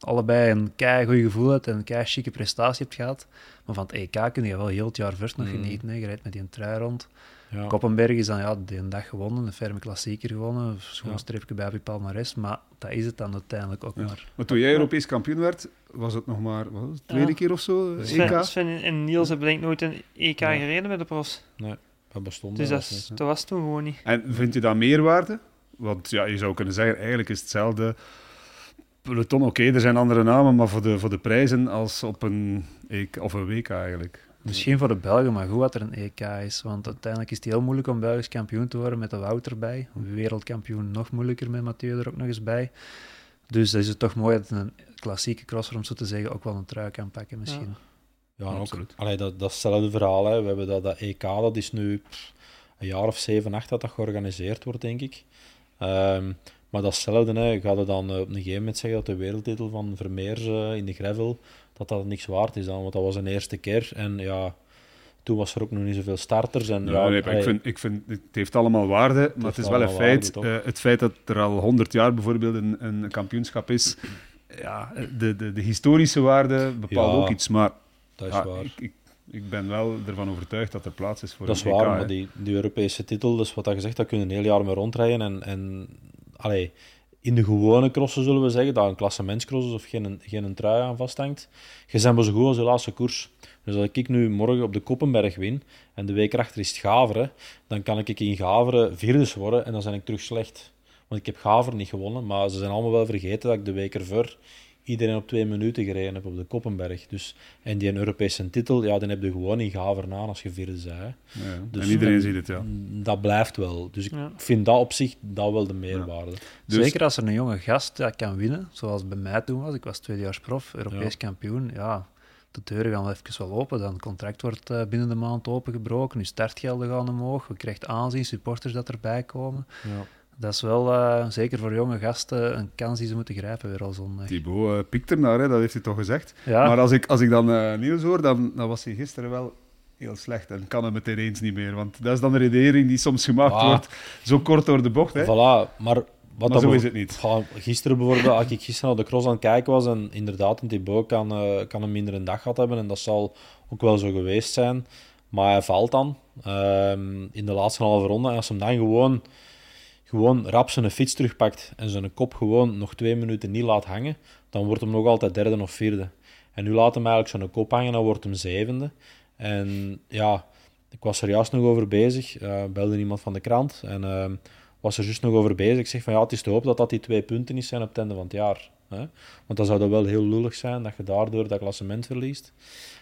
allebei een kei goed gevoel hebt en een kei chique prestatie hebt gehad. Maar van het EK kun je wel heel het jaar verst nog mm. genieten. Hè. Je rijdt met die trui rond. Ja. Koppenberg is dan ja, die dag gewonnen, een ferme klassieker gewonnen, schoon ja. streepje bij Palmares, maar dat is het dan uiteindelijk ook maar. Maar toen jij Europees kampioen werd, was het nog maar wat het, tweede keer of zo? EK? Sven en Niels hebben denk ik nooit een EK gereden met de pros. Nee, dat bestond Dus dat, dat was toen gewoon niet. En vind je dat meerwaarde? Want ja, je zou kunnen zeggen, eigenlijk is hetzelfde peloton. Oké, er zijn andere namen, maar voor de, voor de prijzen als op een, EK, of een WK eigenlijk. Misschien voor de Belgen, maar goed dat er een EK is. Want uiteindelijk is het heel moeilijk om Belgisch kampioen te worden met de Wout erbij. Wereldkampioen nog moeilijker met Mathieu er ook nog eens bij. Dus dan is het toch mooi dat een klassieke crosser, om zo te zeggen, ook wel een trui kan pakken misschien. Ja, ja absoluut. Allee, dat, datzelfde verhaal. Hè. We hebben dat, dat EK, dat is nu een jaar of zeven, acht dat dat georganiseerd wordt, denk ik. Um, maar datzelfde, hè, gaat het dan op een gegeven moment zeggen dat de wereldtitel van Vermeers uh, in de gravel dat dat niks waard is dan, want dat was een eerste keer. En ja, toen was er ook nog niet zoveel starters. En, ja, nee, ik, vind, ik vind, het heeft allemaal waarde, maar het is wel een feit. uh, het feit dat er al 100 jaar bijvoorbeeld een, een kampioenschap is, ja, de, de, de historische waarde bepaalt ook iets. Maar dat is waar. Ik, ik, ik, ben wel ervan overtuigd dat er plaats is voor dat een Dat is waar, maar die, die Europese titel, dus wat dat gezegd, dat kunnen een heel jaar mee rondrijden. En, en allee, in de gewone crossen zullen we zeggen, dat een klassementscross is of geen, geen trui aan vasthangt. Je bent maar zo goed als de laatste koers. Dus als ik nu morgen op de Koppenberg win en de week erachter is het Gaveren, dan kan ik in Gaveren vierdes worden en dan ben ik terug slecht. Want ik heb Gaveren niet gewonnen, maar ze zijn allemaal wel vergeten dat ik de week ervoor iedereen op twee minuten gereden heb op de Koppenberg. Dus, en die een Europese titel, ja, dan heb je gewoon in gaver na als je vierde zei. Ja, dus, en iedereen ziet het, ja. Dat blijft wel. Dus ik vind dat op zich dat wel de meerwaarde. Dus, Zeker als er een jonge gast dat kan winnen, zoals bij mij toen was. Ik was tweedejaarsprof, Europees kampioen. Ja, de deuren gaan wel even wel open. Dan het contract wordt uh, binnen de maand opengebroken. Nu startgelden gaan omhoog. We krijgen aanzien, supporters dat erbij komen. Ja dat is wel, uh, zeker voor jonge gasten, een kans die ze moeten grijpen weer al zondag. Thibaut uh, piekt ernaar, hè, dat heeft hij toch gezegd. Ja. Maar als ik, als ik dan uh, nieuws hoor, dan, dan was hij gisteren wel heel slecht en kan hem het ineens niet meer. Want dat is dan de redenering die soms gemaakt ah. wordt, zo kort door de bocht. Hè. Voilà, maar... Wat maar zo is het niet. Gisteren bijvoorbeeld, als ik gisteren op de cross aan het kijken was, en inderdaad, een Thibaut kan, kan een minder een dag gehad hebben, en dat zal ook wel zo geweest zijn. Maar hij valt dan ehm, in de laatste halve ronde. En als hem dan gewoon gewoon rap zijn fiets terugpakt en zijn kop gewoon nog twee minuten niet laat hangen, dan wordt hem nog altijd derde of vierde. En nu laat hem eigenlijk zijn kop hangen, dan wordt hem zevende. En ja, ik was er juist nog over bezig, uh, belde iemand van de krant en uh, was er juist nog over bezig. Ik zeg van ja, het is te hoop dat dat die twee punten niet zijn op het einde van het jaar. Hè? Want dan zou dat wel heel lullig zijn, dat je daardoor dat klassement verliest.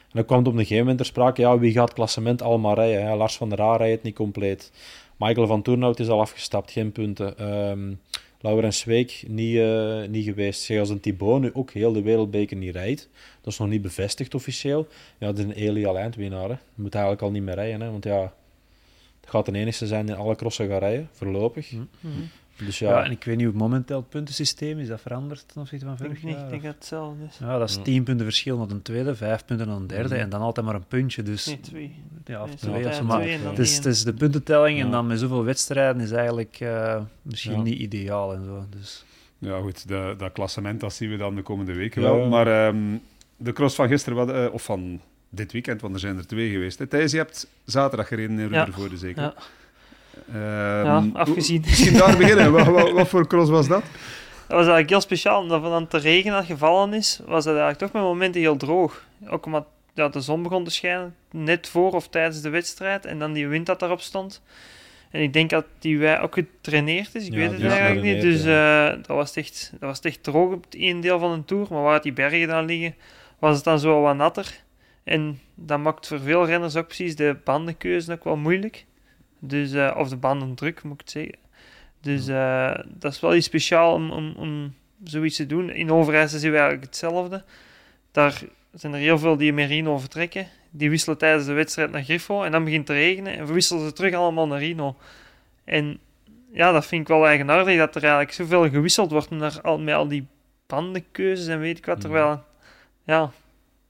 En dan kwam het op een gegeven moment ter sprake, ja, wie gaat klassement allemaal rijden? Lars van der Raa rijdt het niet compleet. Michael van Toornhout is al afgestapt, geen punten. Um, Laurens Week niet, uh, niet geweest. Zeg, als een Thibaut nu ook heel de wereldbeker niet rijdt, dat is nog niet bevestigd officieel. Ja, dat is een Eli alleen winnaar. Hè. Moet eigenlijk al niet meer rijden, hè, want ja, het gaat de enige zijn die alle crossen gaat rijden, voorlopig. Mm Dus ja. ja. en ik weet niet hoe momenteel het puntensysteem is. Dat veranderd ten opzichte van vorig jaar? Ik denk dat hetzelfde is. Ja, dat is tien punten verschil naar een tweede, vijf punten naar een derde. En dan altijd maar een puntje. Dus, nee, twee. Ja, of twee. Of zo, maar het, is, het is de puntentelling en dan met zoveel wedstrijden is eigenlijk uh, misschien niet ideaal en zo. Dus. Ja, goed, de, dat klassement dat zien we dan de komende weken wel. Maar um, de cross van gisteren, wat, uh, of van dit weekend, want er zijn er twee geweest. Hè. Thijs, je hebt zaterdag gereden in Ruddervoorde, zeker? Ja. Um, ja, afgezien. Misschien daar beginnen. wat, wat, wat, voor cross was dat? Dat was eigenlijk heel speciaal. Omdat dan te regen gevallen is, was het eigenlijk toch met momenten heel droog. Ook omdat ja, de zon begon te schijnen, net voor of tijdens de wedstrijd. En dan die wind dat daarop stond. En ik denk dat die wij ook getraineerd is. Ik weet het eigenlijk niet. Dus uh, dat, was echt, dat was echt droog op het ene deel van de tour. Maar waar die bergen dan liggen, was het dan zo wat natter. En dat maakt voor veel renners ook precies de bandenkeuze ook wel moeilijk. Dus, uh, of de bandendruk, moet ik het zeggen. Dus uh, dat is wel iets speciaal om, om, om zoiets te doen. In Overijssel zien we eigenlijk hetzelfde. Daar zijn er heel veel die Merino vertrekken. Die wisselen tijdens de wedstrijd naar Griffo en dan begint het te regenen en verwisselen ze terug allemaal naar Rino. En ja, dat vind ik wel eigenaardig dat er eigenlijk zoveel gewisseld wordt naar al, met al die bandenkeuzes en weet ik wat. Terwijl, ja,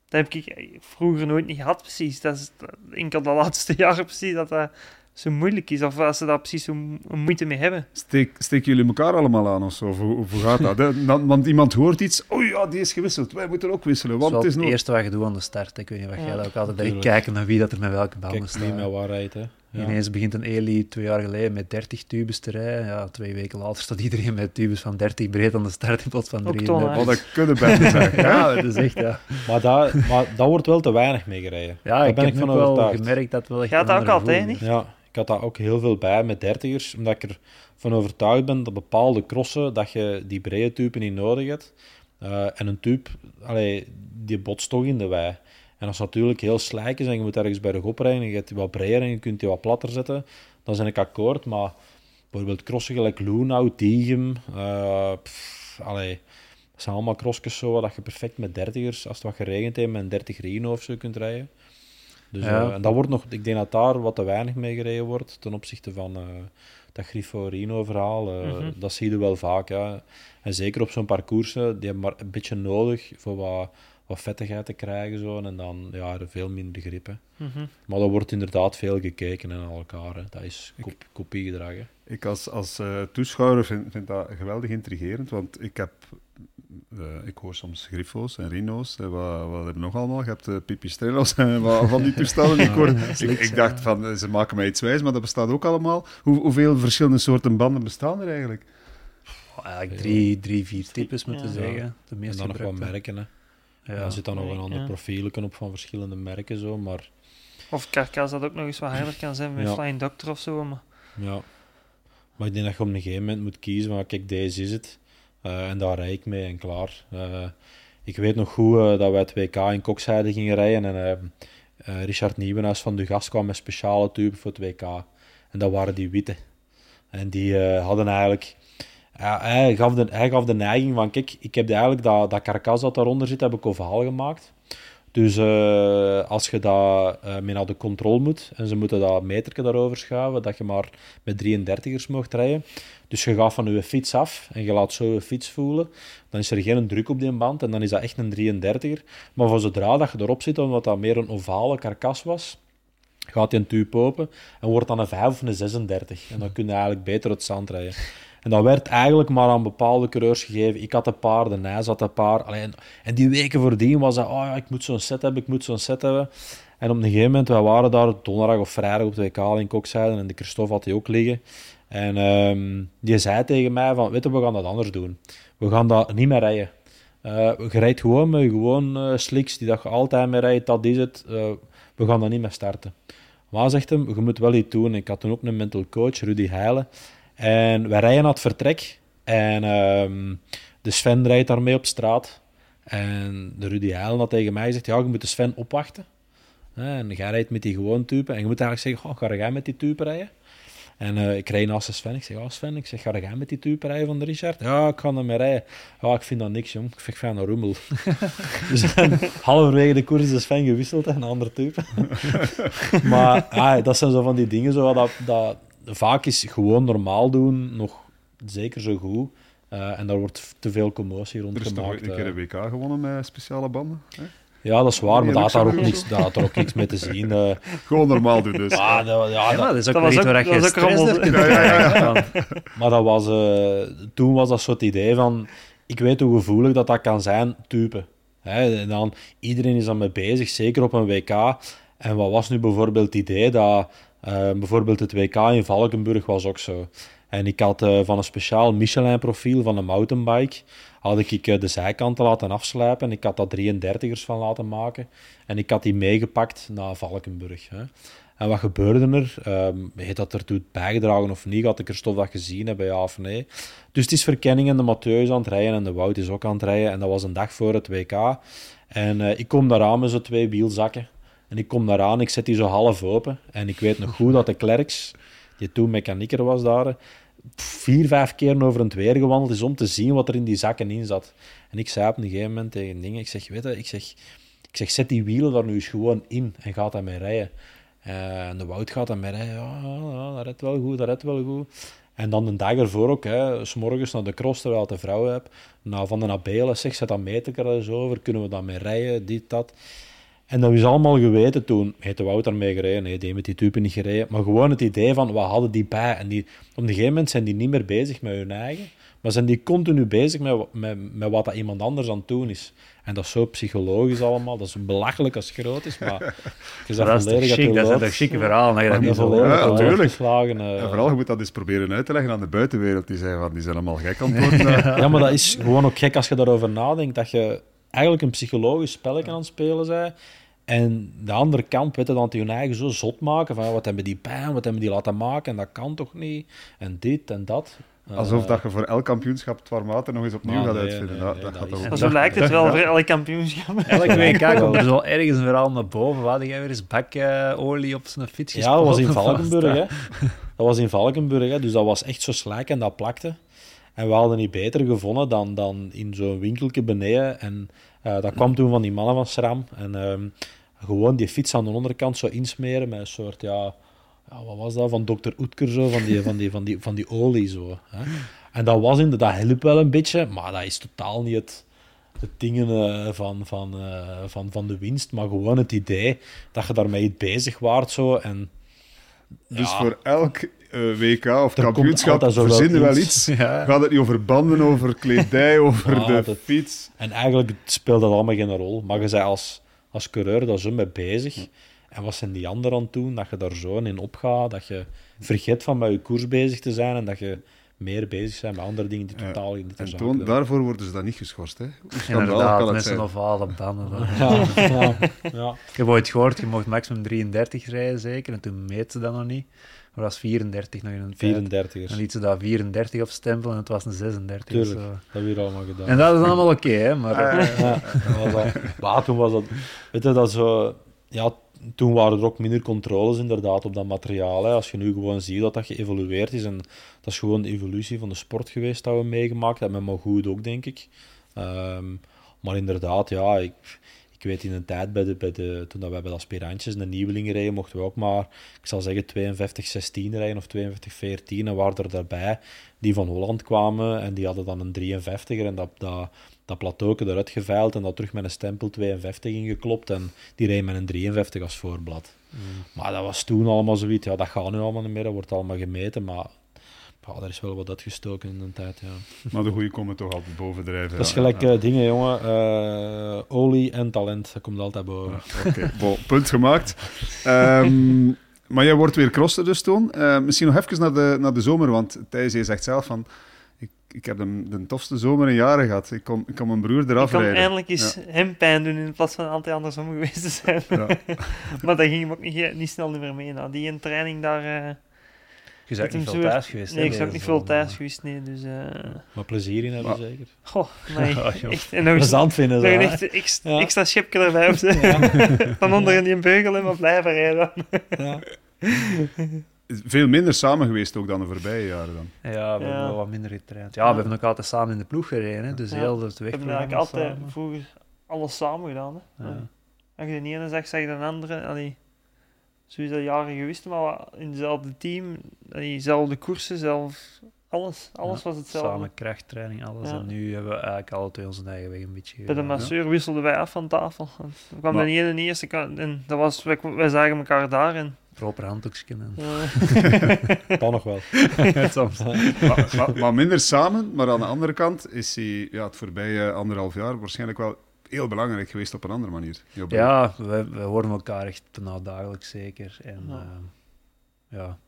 dat heb ik vroeger nooit niet gehad precies. Dat is enkel de laatste (laughs) jaren precies dat dat zo moeilijk is, of als ze daar precies zo moeite mee hebben. Steek, steken jullie elkaar allemaal aan of zo? Of hoe, gaat dat? Want iemand hoort iets, oh ja, die is gewisseld, wij moeten ook wisselen. Want het is het eerste wat je doet aan de start. Ik weet niet wat jij ook altijd denkt, kijken naar wie dat er met welke banden staat. niet met waarheid, hè. Ja. Ineens begint een Eli twee jaar geleden met 30 tubes te rijden. Ja, twee weken later staat iedereen met tubes van 30 breed aan de start in plaats van 33. Oh, dat kunnen bijna zijn. ja, dat is echt, ja. Maar daar maar dat wordt wel te weinig mee gereden. Ja, daar ik ben heb ik van wel gemerkt dat wel echt Gaat dat ook altijd, niet? Ja. Ik had daar ook heel veel bij met dertigers, omdat ik ervan overtuigd ben dat bepaalde crossen, dat je die brede tube niet nodig hebt. Uh, en een tube, allee, die botst toch in de wei. En als natuurlijk heel slijk is en je moet ergens bij de rijden en je hebt die wat breder en je kunt die wat platter zetten, dan ben ik akkoord. Maar bijvoorbeeld crossen gelijk Tigem, uh, allee, dat zijn allemaal crossjes zo dat je perfect met dertigers, als het wat geregend heeft, met een 30 Rino of zo kunt rijden. Dus, ja. uh, en dat wordt nog, ik denk dat daar wat te weinig mee gereden wordt ten opzichte van uh, dat Grifo-Rino-verhaal. Uh, mm -hmm. Dat zie je wel vaak. Ja. En zeker op zo'n parcours, die hebben maar een beetje nodig voor wat, wat vettigheid te krijgen. Zo, en dan ja, er veel minder grip. Hè. Mm -hmm. Maar er wordt inderdaad veel gekeken naar elkaar. Hè. Dat is kop, kopiegedrag. Hè. Ik als, als toeschouwer vind, vind dat geweldig intrigerend, want ik heb uh, ik hoor soms griffo's en rino's. En wat, wat hebben nog allemaal? Je hebt uh, pipistrello's en wat van die toestellen. ik, hoor, ik, ik, dacht van, eh, ze maken mij iets wijs, maar dat bestaat ook allemaal. Hoe, hoeveel verschillende soorten banden bestaan er eigenlijk? Oh, eigenlijk drie, drie, vier types moeten ja. zeggen. De meeste en dan nog wat merken. Hè. Ja. Er zit dan nog een ander ja. profielen op van verschillende merken. Zo, maar... Of karkas dat ook nog eens wat harder kan zijn met Flying Doctor of zo. Maar... Ja. Maar ik denk dat je op een gegeven moment moet kiezen. Maar kijk, deze is het. Uh, en daar rijd ik mee en klaar. Uh, ik weet nog goed uh, dat wij het WK in Kokzijde gingen rijden en Richard Nieuwenhuis van de Gast kwam met speciale tuben voor het WK. En dat waren die witte. En die hadden eigenlijk... hij, gaf de, hij gaf de neiging van, kijk, ik heb eigenlijk dat, dat karkas dat daaronder zit, heb ik ovaal gemaakt. Dus uh, als je dat uh, mee naar de controle moet en ze moeten dat meterke daarover schuiven, dat je maar met 33ers mocht rijden. Dus je gaat van je fiets af en je laat zo je fiets voelen. Dan is er geen druk op die band en dan is dat echt een 33er. Maar van zodra dat je erop zit, omdat dat meer een ovale karkas was, gaat die een tube open en wordt dan een 5 of een 36. En dan kun je eigenlijk beter het zand rijden. En dat werd eigenlijk maar aan bepaalde coureurs gegeven. Ik had een paar, de Nijs had een paar. Alleen, en die weken voordien was dat, oh ja, ik moet zo'n set hebben, ik moet zo'n set hebben. En op een gegeven moment, wij waren daar donderdag of vrijdag op de WK in Kokzijde en de Christophe had die ook liggen. En um, die zei tegen mij van, weet je, we gaan dat anders doen. We gaan dat niet meer rijden. Uh, je rijdt gewoon met gewoon uh, slicks die dat je altijd mee rijdt, dat is het. Uh, we gaan dat niet meer starten. Maar zegt hem, je moet wel iets doen. Ik had toen ook een mental coach, Rudy Heijlen. En wij rijden naar het vertrek. En um, de Sven rijdt daarmee op straat. En de Rudy Heijlen had tegen mij gezegd, ja, je moet de Sven opwachten. En jij rijdt met die gewoon type. En je moet eigenlijk zeggen, oh, ga jij met die type rijden? En uh, ik rijd naast Sven. Ik zeg, oh Sven, ik zeg, ga jij met die type rijden van de Richard? Ja, ik ga ermee rijden. Ja, ik vind dat niks, jong. Ik vind, ik een rommel. (laughs) dus halverwege de koers is Sven gewisseld en een andere type. (laughs) maar ja, dat zijn zo van die dingen, zo, dat, dat vaak is gewoon normaal doen nog zeker zo goed. Uh, en daar wordt te veel commotie rond gemaakt. Er is toch een keer een WK gewonnen met speciale banden? Hè? Ja, dat is waar, maar dat had, daar ook niks, dat had er ook niks mee te zien. Uh. (laughs) Gewoon normaal doen dus. Ah, dat, ja, dat, dat, is ook dat niet waar je stress ja, (laughs) Maar dat was, uh, toen was dat soort idee van... Ik weet hoe gevoelig dat dat kan zijn, type. Hè, en dan, iedereen is dan mee bezig, zeker op een WK. En wat was nu bijvoorbeeld het idee dat... Uh, bijvoorbeeld het WK in Valkenburg was ook zo. En ik had uh, van een speciaal Michelin-profiel van een mountainbike had ik uh, de zijkanten laten afslijpen. En ik had daar 33ers van laten maken. En ik had die meegepakt naar Valkenburg. Hè. En wat gebeurde er? Um, heeft dat ertoe bijgedragen of niet? Had ik er stof dat gezien hebben, ja of nee? Dus het is verkenning en de Mathieu is aan het rijden en de Wout is ook aan het rijden. En dat was een dag voor het WK. En uh, ik kom daar aan met zo'n twee wielzakken. En ik kom daar aan, ik zet die zo half open. En ik weet nog goed dat de Klerks, die toen mechanieker was daar, vier, vijf keer over het weer gewandeld is om te zien wat er in die zakken in zat. En ik zei op een gegeven moment tegen dingen, ik zeg, weet je, ik zeg, ik zeg, zet die wielen daar nu eens gewoon in en gaat daarmee rijden. Uh, en de Wout gaat daarmee rijden, ja, dat redt wel goed, dat redt wel goed. En dan de dag ervoor ook, hè, s naar de cross terwijl ik de vrouw heb, nou, van de Nabelen, zeg, zet dat eens over, kunnen we daarmee rijden, dit, dat. En dat is allemaal geweten toen. Heeft de Wouter mee gereden? Nee, die met die type niet gereden. Maar gewoon het idee van, wat hadden die bij? En die, op een gegeven moment zijn die niet meer bezig met hun eigen. Maar zijn die continu bezig met, met, met wat dat iemand anders aan het doen is. En dat is zo psychologisch allemaal. Dat is belachelijk als het groot is, maar (laughs) je dat, dat is chic, dat zijn chique verhaal. Dat je dat niet zo ja, natuurlijk. Geslagen, uh, en vooral, je moet dat eens proberen uit te leggen aan de buitenwereld. Die zeggen van, die zijn allemaal gek aan het worden. (laughs) ja, maar dat is gewoon ook gek als je daarover nadenkt. Dat je eigenlijk een psychologisch spelletje aan het spelen bent en de andere kant weten dan die hun eigen zo zot maken van wat hebben die pijn, wat hebben die laten maken en dat kan toch niet en dit en dat. Alsof uh, dat je voor elk kampioenschap het water nog eens opnieuw gaat uitvinden. Nee, dat, dat gaat zo lijkt het wel voor elk kampioenschap. Elk WK komt er wel ergens een verhaal naar boven. Wat jij weer eens bakolie op zijn fiets Ja, dat was in Valkenburg. Hè. (laughs) Dat was in Valkenburg, hè. dus dat was echt zo slijk en dat plakte. En we hadden niet beter gevonden dan, dan in zo'n winkeltje beneden. En uh, dat kwam toen van die mannen van SRAM. En um, gewoon die fiets aan de onderkant zo insmeren met een soort, ja, ja wat was dat, van Dr. Oetker zo, van die, van die, van die, van die olie zo. Hè? En dat was inderdaad, dat helpt wel een beetje, maar dat is totaal niet het, het dingen uh, van, van, uh, van, van de winst, maar gewoon het idee dat je daarmee bezig waart zo. En, dus ja, voor elk uh, WK of kampioenschap verzinnen wel iets. (laughs) Ja. Gaat het niet over banden, over kledij, (laughs) over ja, de fiets? En eigenlijk speelt dat allemaal geen rol. Maar je zei als, als coureur daar zo mee bezig. En wat zijn die anderen aan doen? Dat je daar zo in opgaat, dat je vergeet van met je koers bezig te zijn en dat je meer bezig zijn met andere dingen die totaal niet En toon, daarvoor worden ze dan niet geschorst, hè? Inderdaad, met zijn ovale banden. Ja, (laughs) ja, ja. Ik heb ooit gehoord, je mocht maximum 33 rijden, zeker. En toen meet ze dat nog niet. Maar was 34 nog in een 34 Dan liet ze daar 34 op stempelen en het was een 36. Tuurlijk, zo. dat hebben we allemaal gedaan. En dat is allemaal oké, hè. Maar, ja, was maar toen was dat... Weet je, dat zo... Ja, toen waren er ook minder controles inderdaad op dat materiaal. Hè. Als je nu gewoon ziet dat dat geëvolueerd is en dat is gewoon de evolutie van de sport geweest dat we meegemaakt hebben, maar goed ook, denk ik. Um, maar inderdaad, ja, ik ik weet in een tijd, bij de, bij de, toen dat wij bij de aspirantjes de nieuwelingen rijden, mochten we ook maar, ik zal zeggen, 52-16 rijden of 52-14. En waren er daarbij die van Holland kwamen en die hadden dan een 53er en dat, dat, dat plateauke eruit geveild en dat terug met een stempel 52 ingeklopt en die rijden met een 53 als voorblad. Mm. Maar dat was toen allemaal zoiets, ja, dat gaat nu allemaal niet meer, dat wordt allemaal gemeten, maar ja, er is wel wat uitgestoken in een tijd, ja. Maar de goede komen toch altijd bovendrijven. Dat is gelijk ja. uh, dingen, jongen. Uh, olie en talent, dat komt altijd boven. Oké, okay. punt gemaakt. Um, maar jij wordt weer crosser dus toen. Uh, misschien nog even naar de, naar de zomer, want Thijs, je zegt zelf van... Ik, ik heb de, de tofste zomer in jaren gehad. Ik kon, ik kon mijn broer eraf rijden. Ik kon eindelijk eens ja. hem pijn doen in plaats van altijd andersom (laughs) geweest te zijn. Ja. maar dat ging hem ook niet, niet snel meer mee. Nou, die een training daar... Je bent niet veel thuis geweest. Nee, ik ben niet veel thuis geweest, nee. Dus, uh... Maar plezier in hebben, zeker? Goh, (laughs) nee. echt, en nog Plezant vinden ze, echt ja. extra schipje erbij Ja. (laughs) Van onder in die beugel en maar blijven rijden. ja. Veel minder samen geweest ook dan de voorbije jaren dan. Ja, we hebben wel wat minder getraind. Ja, we hebben ook altijd samen in de ploeg gereden, hè, dus heel de weg. We hebben eigenlijk altijd vroeger alles samen gedaan. Hè. Als je de ene zegt, zeg je de andere. Allee sowieso jaren geweest, maar in hetzelfde team, dezelfde koersen, zelf, Alles, alles was hetzelfde. Samen krachttraining, alles. En nu hebben we eigenlijk alle twee onze eigen weg een beetje... Bij de masseur wisselden wij af van tafel. We kwam maar... de ene de eerste en dat was, wij, wij zagen elkaar daar en... Proper handdoekjes (laughs) kennen. kan nog wel. (laughs) Soms. maar, maar, maar, minder samen, maar aan de andere kant is hij ja, het voorbije anderhalf jaar waarschijnlijk wel heel belangrijk geweest op een andere manier. Ja, we, we horen elkaar echt bijna dagelijks zeker. En ja, uh, ja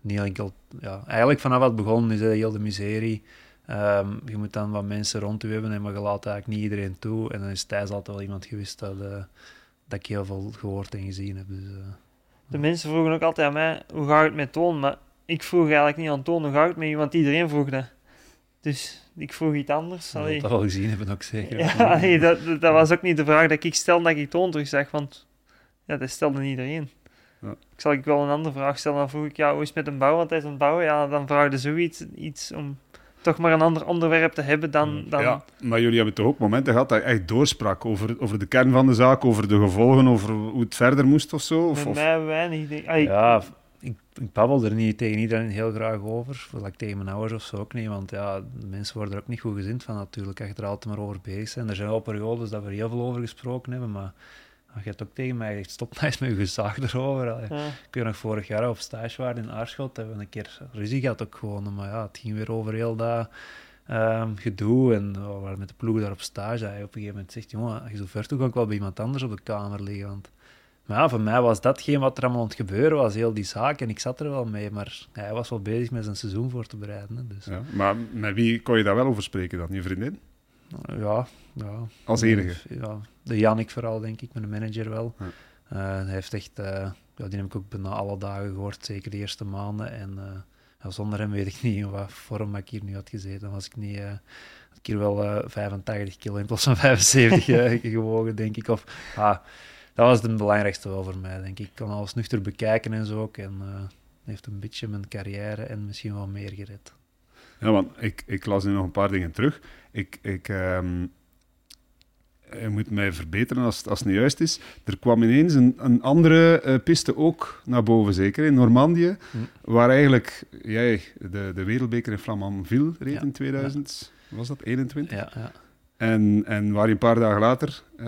niet enkel... Ja, eigenlijk vanaf wat begon is heel de miserie. Um, je moet dan wat mensen rond je hebben, maar je laat eigenlijk niet iedereen toe. En dan is Thijs altijd wel iemand geweest dat, uh, dat ik heel veel gehoord en gezien heb. Dus, uh, de mensen vroegen ook altijd aan mij, hoe gaat het met Toon? Maar ik vroeg eigenlijk niet aan Toon, hoe gaat het met want iedereen vroeg dat. Dus ik vroeg iets anders. Dat we dat wel gezien hebben ook zeker. Ja, (laughs) nee, dat, dat was ook niet de vraag dat ik stel dat ik Toon terug zeg, want ja, dat stelde niet iedereen. Ja. Ik zal ik wel een andere vraag stellen. Dan vroeg ik, ja, hoe is het met een bouw? Want hij is een bouwen. Ja, dan vraagde zoiets iets om toch maar een ander onderwerp te hebben dan... Mm. dan... Ja, maar jullie hebben toch ook momenten gehad dat je echt doorsprak over, over de kern van de zaak, over de gevolgen, over hoe het verder moest of zo? Of, Met mij weinig. ja, ik, ik babbel er niet tegen iedereen heel graag over. Like tegen mijn ouders of zo ook niet. Want ja, mensen worden er ook niet goed gezind van natuurlijk. Als je er altijd maar over bezig zijn. Er zijn wel periodes dat we er heel veel over gesproken hebben, maar je hebt ook tegen mij gezegd, stop nou eens met je gezag erover. Ja. Ik weet nog, vorig jaar op stage waren in Aarschot, hebben we een keer ruzie gehad ook gewoon. Maar ja, het ging weer over heel dat um, gedoe. En we waren met de ploeg daar op stage. Hij op een gegeven moment zegt, jongen, als je zo ver toe kan ik wel bij iemand anders op de kamer liggen. Want... Maar ja, voor mij was datgene wat er allemaal aan het gebeuren was, heel die zaak. En ik zat er wel mee, maar hij was wel bezig met zijn seizoen voor te bereiden. Hè, dus. ja, maar met wie kon je daar wel over spreken dan? Je vriendin? Ja, ja. Als enige? Ja, de Jannik vooral, denk ik, met de manager wel. Ja. Uh, hij heeft echt, uh, ja, die heb ik ook bijna alle dagen gehoord, zeker de eerste maanden. En uh, ja, zonder hem weet ik niet in wat vorm ik hier nu had gezeten. Was ik niet, ik hier wel 85 kilo in plaats van 75 (laughs) gewogen, denk ik. Of, ah, dat was het belangrijkste wel voor mij, denk ik. Ik kan alles nuchter bekijken en zo ook. En heeft een beetje mijn carrière en misschien wel meer gered. Ja, want ik, ik las nu nog een paar dingen terug. Ik, ik, um, je moet mij verbeteren als, als het niet juist is. Er kwam ineens een, een andere uh, piste ook naar boven, zeker in Normandië, hm. waar eigenlijk jij de, de wereldbeker in Flamanville reed in 2000. Ja. Was dat 21? Ja, ja. En, en waar je een paar dagen later uh,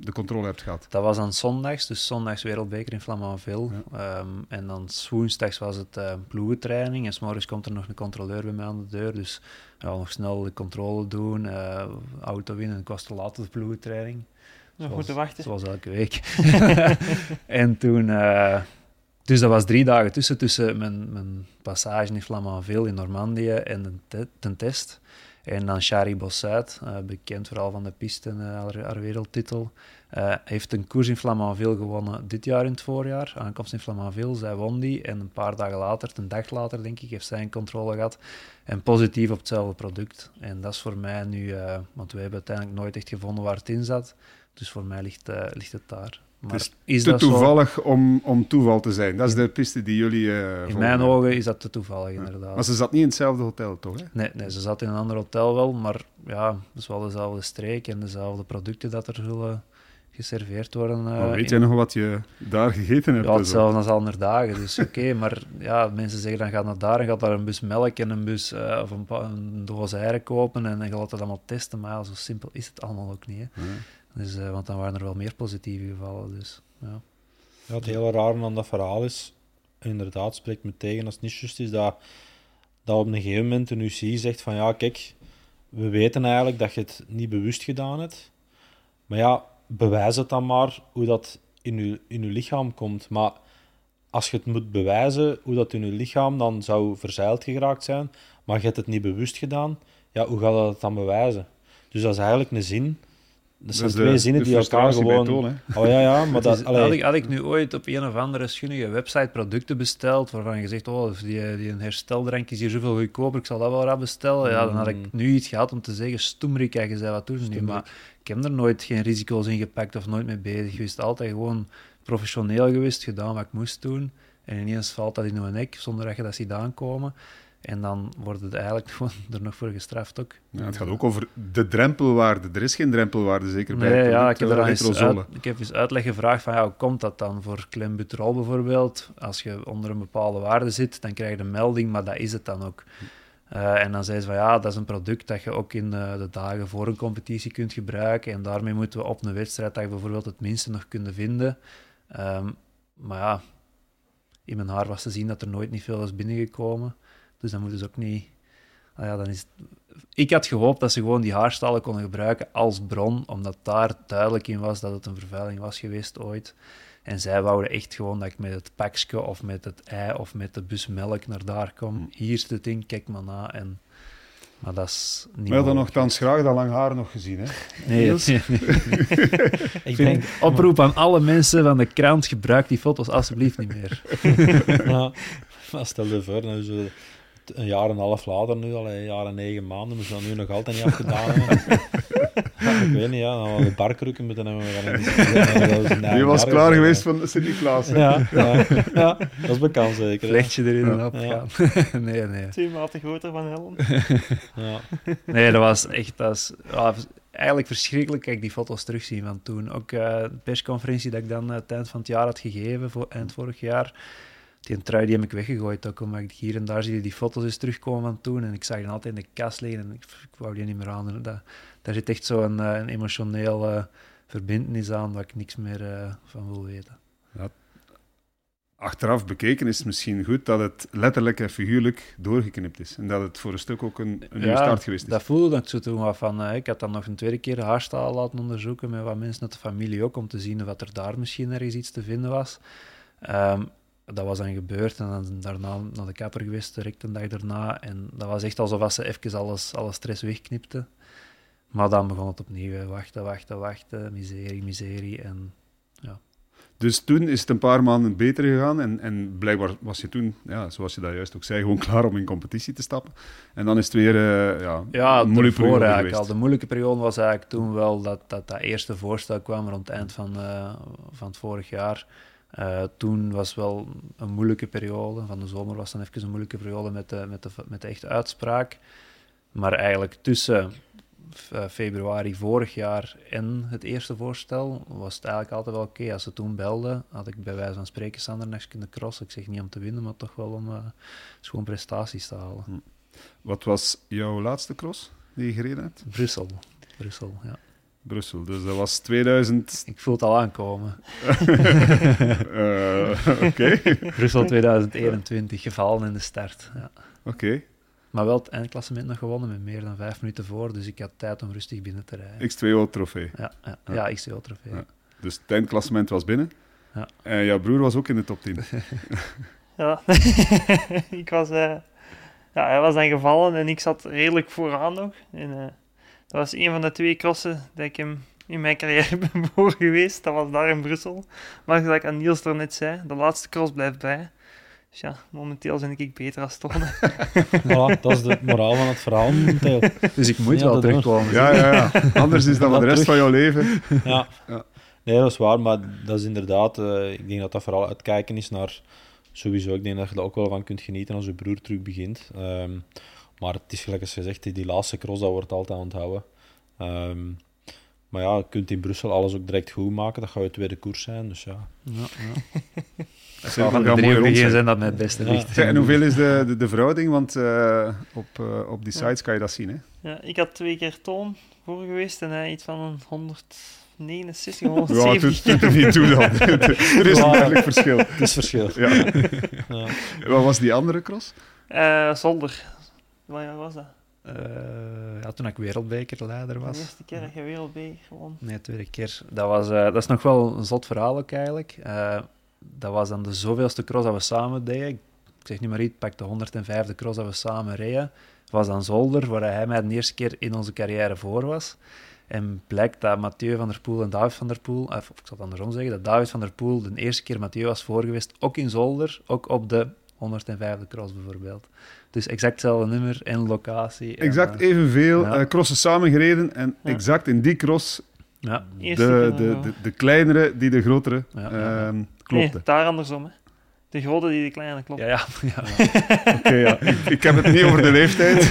de controle hebt gehad. Dat was dan zondags, dus zondags wereldbeker in Flamanville. Ja. Um, en dan woensdags was het uh, ploegentraining. En s'morgens komt er nog een controleur bij mij aan de deur. Dus ja, nog snel de controle doen, uh, auto winnen. Ik was te laat op de ploegentraining. Nog moeten wachten. Zoals elke week. (laughs) en toen... dus dat was drie dagen tussen, tussen mijn, mijn passage in Flamanville in Normandië en de, te de test. En dan Shari Bossuit, uh, bekend vooral van de piste, uh, haar, wereldtitel. Uh, heeft een koers in Flamanville gewonnen dit jaar in het voorjaar. Aankomst in Flamanville, zij won die. En een paar dagen later, een dag later denk ik, heeft zij een controle gehad. En positief op hetzelfde product. En dat is voor mij nu, want we hebben uiteindelijk nooit echt gevonden waar het in zat. Dus voor mij ligt, ligt het daar. Maar het is, te toevallig om, om toeval te zijn. Dat is de piste die jullie. Uh, in mijn ogen is dat te toevallig, inderdaad. Maar ze zat niet in hetzelfde hotel, toch? Hè? Nee, nee, ze zat in een ander hotel wel, maar ja, het is wel dezelfde streek en dezelfde producten dat er zullen geserveerd worden. Uh, weet jij nog wat je daar gegeten hebt? Ja, hetzelfde als andere dagen, dus oké. (laughs) maar ja, mensen zeggen dan ga naar daar en gaat daar een bus melk en een bus uh, of een, een, doos eieren kopen en dan gaat dat allemaal testen. Maar ja, zo simpel is het allemaal ook niet. Hè. Dus, uh, want dan waren er wel meer positieve gevallen. Dus, ja. ja het hele raar aan dat verhaal is, inderdaad, spreekt me tegen als het niet juist is, dat, dat op een gegeven moment een UCI zegt van ja, kijk, we weten eigenlijk dat je het niet bewust gedaan hebt. Maar ja, bewijs het dan maar hoe dat in je, in uw lichaam komt. Maar als je het moet bewijzen hoe dat in je lichaam dan zou verzeild geraakt zijn, maar je hebt het niet bewust gedaan, ja, hoe gaat dat dan bewijzen? Dus dat is eigenlijk een zin dat zijn twee zinnen die elkaar gewoon... oh ja, ja, maar dat... had, ik, had ik nu ooit op een of andere schunnige website producten besteld, waarvan je zegt, oh, die, die een hersteldrank is hier zoveel goedkoper, ik zal dat wel rap bestellen. Ja, dan had ik mm. nu iets gehad om te zeggen, stoemrik, je zei wat doen nu, maar ik heb er nooit geen risico's in gepakt of nooit mee bezig geweest. Altijd gewoon professioneel geweest, gedaan wat ik moest doen. En ineens valt dat in een nek, zonder dat je dat ziet aankomen. En dan wordt het eigenlijk (laughs) gewoon er nog voor gestraft ook. Ja, het gaat ook over de drempelwaarde. Er is geen drempelwaarde, zeker bij nee, ja, ik heb, er eens uit, ik heb eens uitleg gevraagd van ja, hoe komt dat dan voor klembuterol bijvoorbeeld? Als je onder een bepaalde waarde zit, dan krijg je een melding, maar dat is het dan ook. en dan zei ze van ja, dat is een product dat je ook in de dagen voor een competitie kunt gebruiken. En daarmee moeten we op een wedstrijd dat je bijvoorbeeld het minste nog kunnen vinden. Ehm, maar ja, in mijn haar was te zien dat er nooit niet veel is binnengekomen. Dus dan moeten ze ook niet. Ah ja, dan is Ik had gehoopt dat ze gewoon die haarstalen konden gebruiken als bron, omdat daar duidelijk in was dat het een vervuiling was geweest ooit. En zij wouden echt gewoon dat ik met het pakje of met het ei of met de bus melk naar daar kom. Hm. Hier is het ding, kijk maar na. En maar dat is niet We hadden nogthans graag dat lang haar nog gezien, hè? Nee, (laughs) nee, (laughs) Ik denk, (laughs) oproep aan alle mensen van de krant, gebruik die foto's alsjeblieft niet meer. ja, stel je voor, nou, zo een jaar en een half later nu, al een jaar en negen maanden, we zijn nu nog altijd niet afgedaan (laughs) ik weet niet, ja, dan we barkrukken moeten hebben. (laughs) We Je was klaar geweest van Sint-Niklaas. Ja, ja, ja, dat is bekend zeker. Vlechtje erin en opgaan. (laughs) nee, nee. Twee maten groter van Helen. ja. Nee, dat was echt... Dat is, eigenlijk verschrikkelijk kijk die foto's terugzien van toen. Ook uh, de persconferentie dat ik dan uh, het eind van het jaar had gegeven, voor, eind vorig jaar die trui die heb ik weggegooid ook, omdat ik hier en daar zie je die foto's eens terugkomen van toen. En ik zag die altijd in de kast liggen en ik, ik wou die niet meer aan. Dat, daar zit echt zo'n uh, een emotioneel uh, verbindenis aan waar ik niks meer uh, van wil weten. Ja. Achteraf bekeken is het misschien goed dat het letterlijk en figuurlijk doorgeknipt is. En dat het voor een stuk ook een, een nieuwe start geweest is. Dat voelde ik zo toen wat van. ik had dan nog een tweede keer haarstaal laten onderzoeken met wat mensen uit de familie ook, om te zien of er daar misschien ergens iets te vinden was. Um, dat was dan gebeurd en dan daarna naar de kapper geweest, direct een dag daarna. En dat was echt alsof ze even alles, alle stress wegknipte. Maar dan begon het opnieuw. Wachten, wachten, wachten. Miserie, miserie. En, ja. Dus toen is het een paar maanden beter gegaan. En, en blijkbaar was je toen, ja, zoals je dat juist ook zei, gewoon klaar om in competitie te stappen. En dan is het weer uh, ja, ja, een moeilijke periode eigenlijk al. De moeilijke periode was eigenlijk toen wel dat dat, dat eerste voorstel kwam rond het eind van, uh, van het vorig jaar. Uh, toen was wel een moeilijke periode. Van de zomer was dan even een moeilijke periode met de, met de, met de echte uitspraak. Maar eigenlijk tussen uh, februari vorig jaar en het eerste voorstel was het eigenlijk altijd wel oké. Als ze toen belden, had ik bij wijze van spreken Sander next kunnen crossen. Ik zeg niet om te winnen, maar toch wel om uh, schoon prestaties te halen. Hm. Wat was jouw laatste cross die je gereden hebt? Brussel. Brussel, ja. Brussel. Dus dat was 2000. Ik voel het al aankomen. uh, (laughs) Oké. Brussel (laughs) 2021, gevallen in de start. Ja. Oké. Maar wel het eindklassement nog gewonnen met meer dan vijf minuten voor, dus ik had tijd om rustig binnen te rijden. X2O-trofee. Ja, ja, ja. ja X2O-trofee. Ja. Dus het eindklassement was binnen. Ja. En jouw broer was ook in de top 10. (laughs) ja, ik was, uh, ja, hij was dan gevallen en ik zat redelijk vooraan nog. En, uh, dat was een van de twee crossen dat ik hem in mijn carrière (laughs) ben voor geweest. Dat was daar in Brussel. Maar zoals ik aan Niels er net zei, de laatste cross blijft bij. Dus ja, momenteel ben ik beter als Tone. (laughs) voilà, dat is de moraal van het verhaal momenteel. Dus ik moet ja, wel terugkomen. Ja, ja, ja. Anders is dat de rest van jouw leven. Ja. ja. Nee, dat is waar, maar dat is inderdaad... Uh, ik denk dat dat vooral uitkijken is naar... Sowieso, ik denk dat je er ook wel van kunt genieten als je broer terug begint. Um, maar het is gelijk als gezegd, die laatste cross, dat wordt altijd onthouden. Um, maar ja, je kunt in Brussel alles ook direct goed maken. Dat gaat je tweede koers zijn, dus ja. ja, ja. (laughs) Dat zou van de drie zijn dat het beste ligt. en hoeveel is de, de, de verhouding? Want uh, op, uh, op die sites kan je dat zien, hè? Ja, ik had twee keer Toon voor geweest en hij iets van een 169, 170. Ja, (laughs) doe niet toe dan. er is een duidelijk verschil. Het is verschil. Ja. ja. Wat was die andere cross? Uh, Jaar was dat? Uh, ja, toen ik wereldbekerleider was. De eerste keer dat je wereldbeker gewoon. Nee, de tweede keer. Dat, was, uh, dat is nog wel een zot verhaal ook eigenlijk. Uh, dat was dan de zoveelste cross dat we samen deden. Ik zeg niet maar iets, pak de 105e cross dat we samen reden. Was dan Zolder, waar hij mij de eerste keer in onze carrière voor was. En blijkt dat Mathieu van der Poel en David van der Poel, of ik zal het andersom zeggen, dat David van der Poel de eerste keer Mathieu was voor geweest, ook in Zolder, ook op de 105e cross bijvoorbeeld. Dus exact hetzelfde nummer en locatie. Exact en, evenveel ja. uh, crossen samengereden en ja. exact in die cross ja. de, de, de, de, kleinere die de grotere ja, uh, klopte. Nee, daar andersom. Hè. De grote die de kleine klopt. Ja, ja. (laughs) ja. Oké, okay, ja. Ik, ik, heb het niet over de leeftijd. (laughs)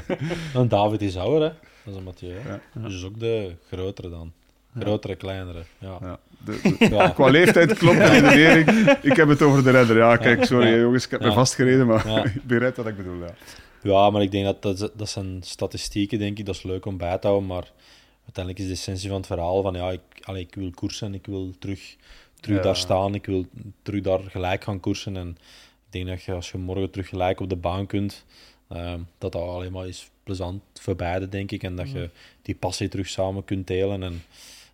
(laughs) en David is ouder, hè. Dat is een Mathieu. Ja. Dus ook de grotere dan. Grotere, kleinere. Ja. ja. De, (laughs) Qua leeftijd klopt de redenering. Ik heb het over de redder. Ja, kijk, sorry jongens, ik heb me vastgereden, maar (laughs) ik begrijp wat ik bedoel. Ja. ja, maar ik denk dat, dat dat zijn statistieken, denk ik. Dat is leuk om bij te houden, maar uiteindelijk is de essentie van het verhaal van ja, ik, allee, ik wil koersen, ik wil terug, terug daar staan, ik wil terug daar gelijk gaan koersen. En ik denk dat je, als je morgen terug gelijk op de baan kunt, uh, dat dat alleen maar is plezant voor beide, denk ik. En dat je die passie terug samen kunt delen. En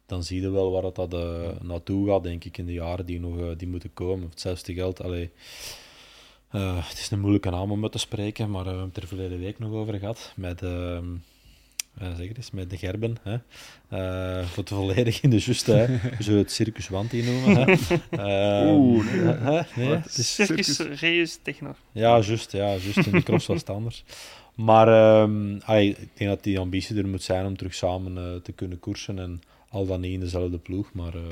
dan zie je wel waar dat, dat uh, naartoe gaat, denk ik, in de jaren die nog uh, die moeten komen. Hetzelfde geld, allee, uh, het is een moeilijke naam om met te spreken, maar we hebben het er verleden week nog over gehad. Met, ehm, zeg het eens, met de Gerben. Hè? voor het volledig in de (laughs) we zullen het Circus Wanti noemen. Hè? (laughs) Oeh, nee. nee het is Circus Reus Techno. Ja, juist, ja, juist. In de cross was het anders. Maar um, allee, ik denk dat die ambitie er moet zijn om terug samen te kunnen koersen. En al dan niet in dezelfde ploeg, maar... Uh,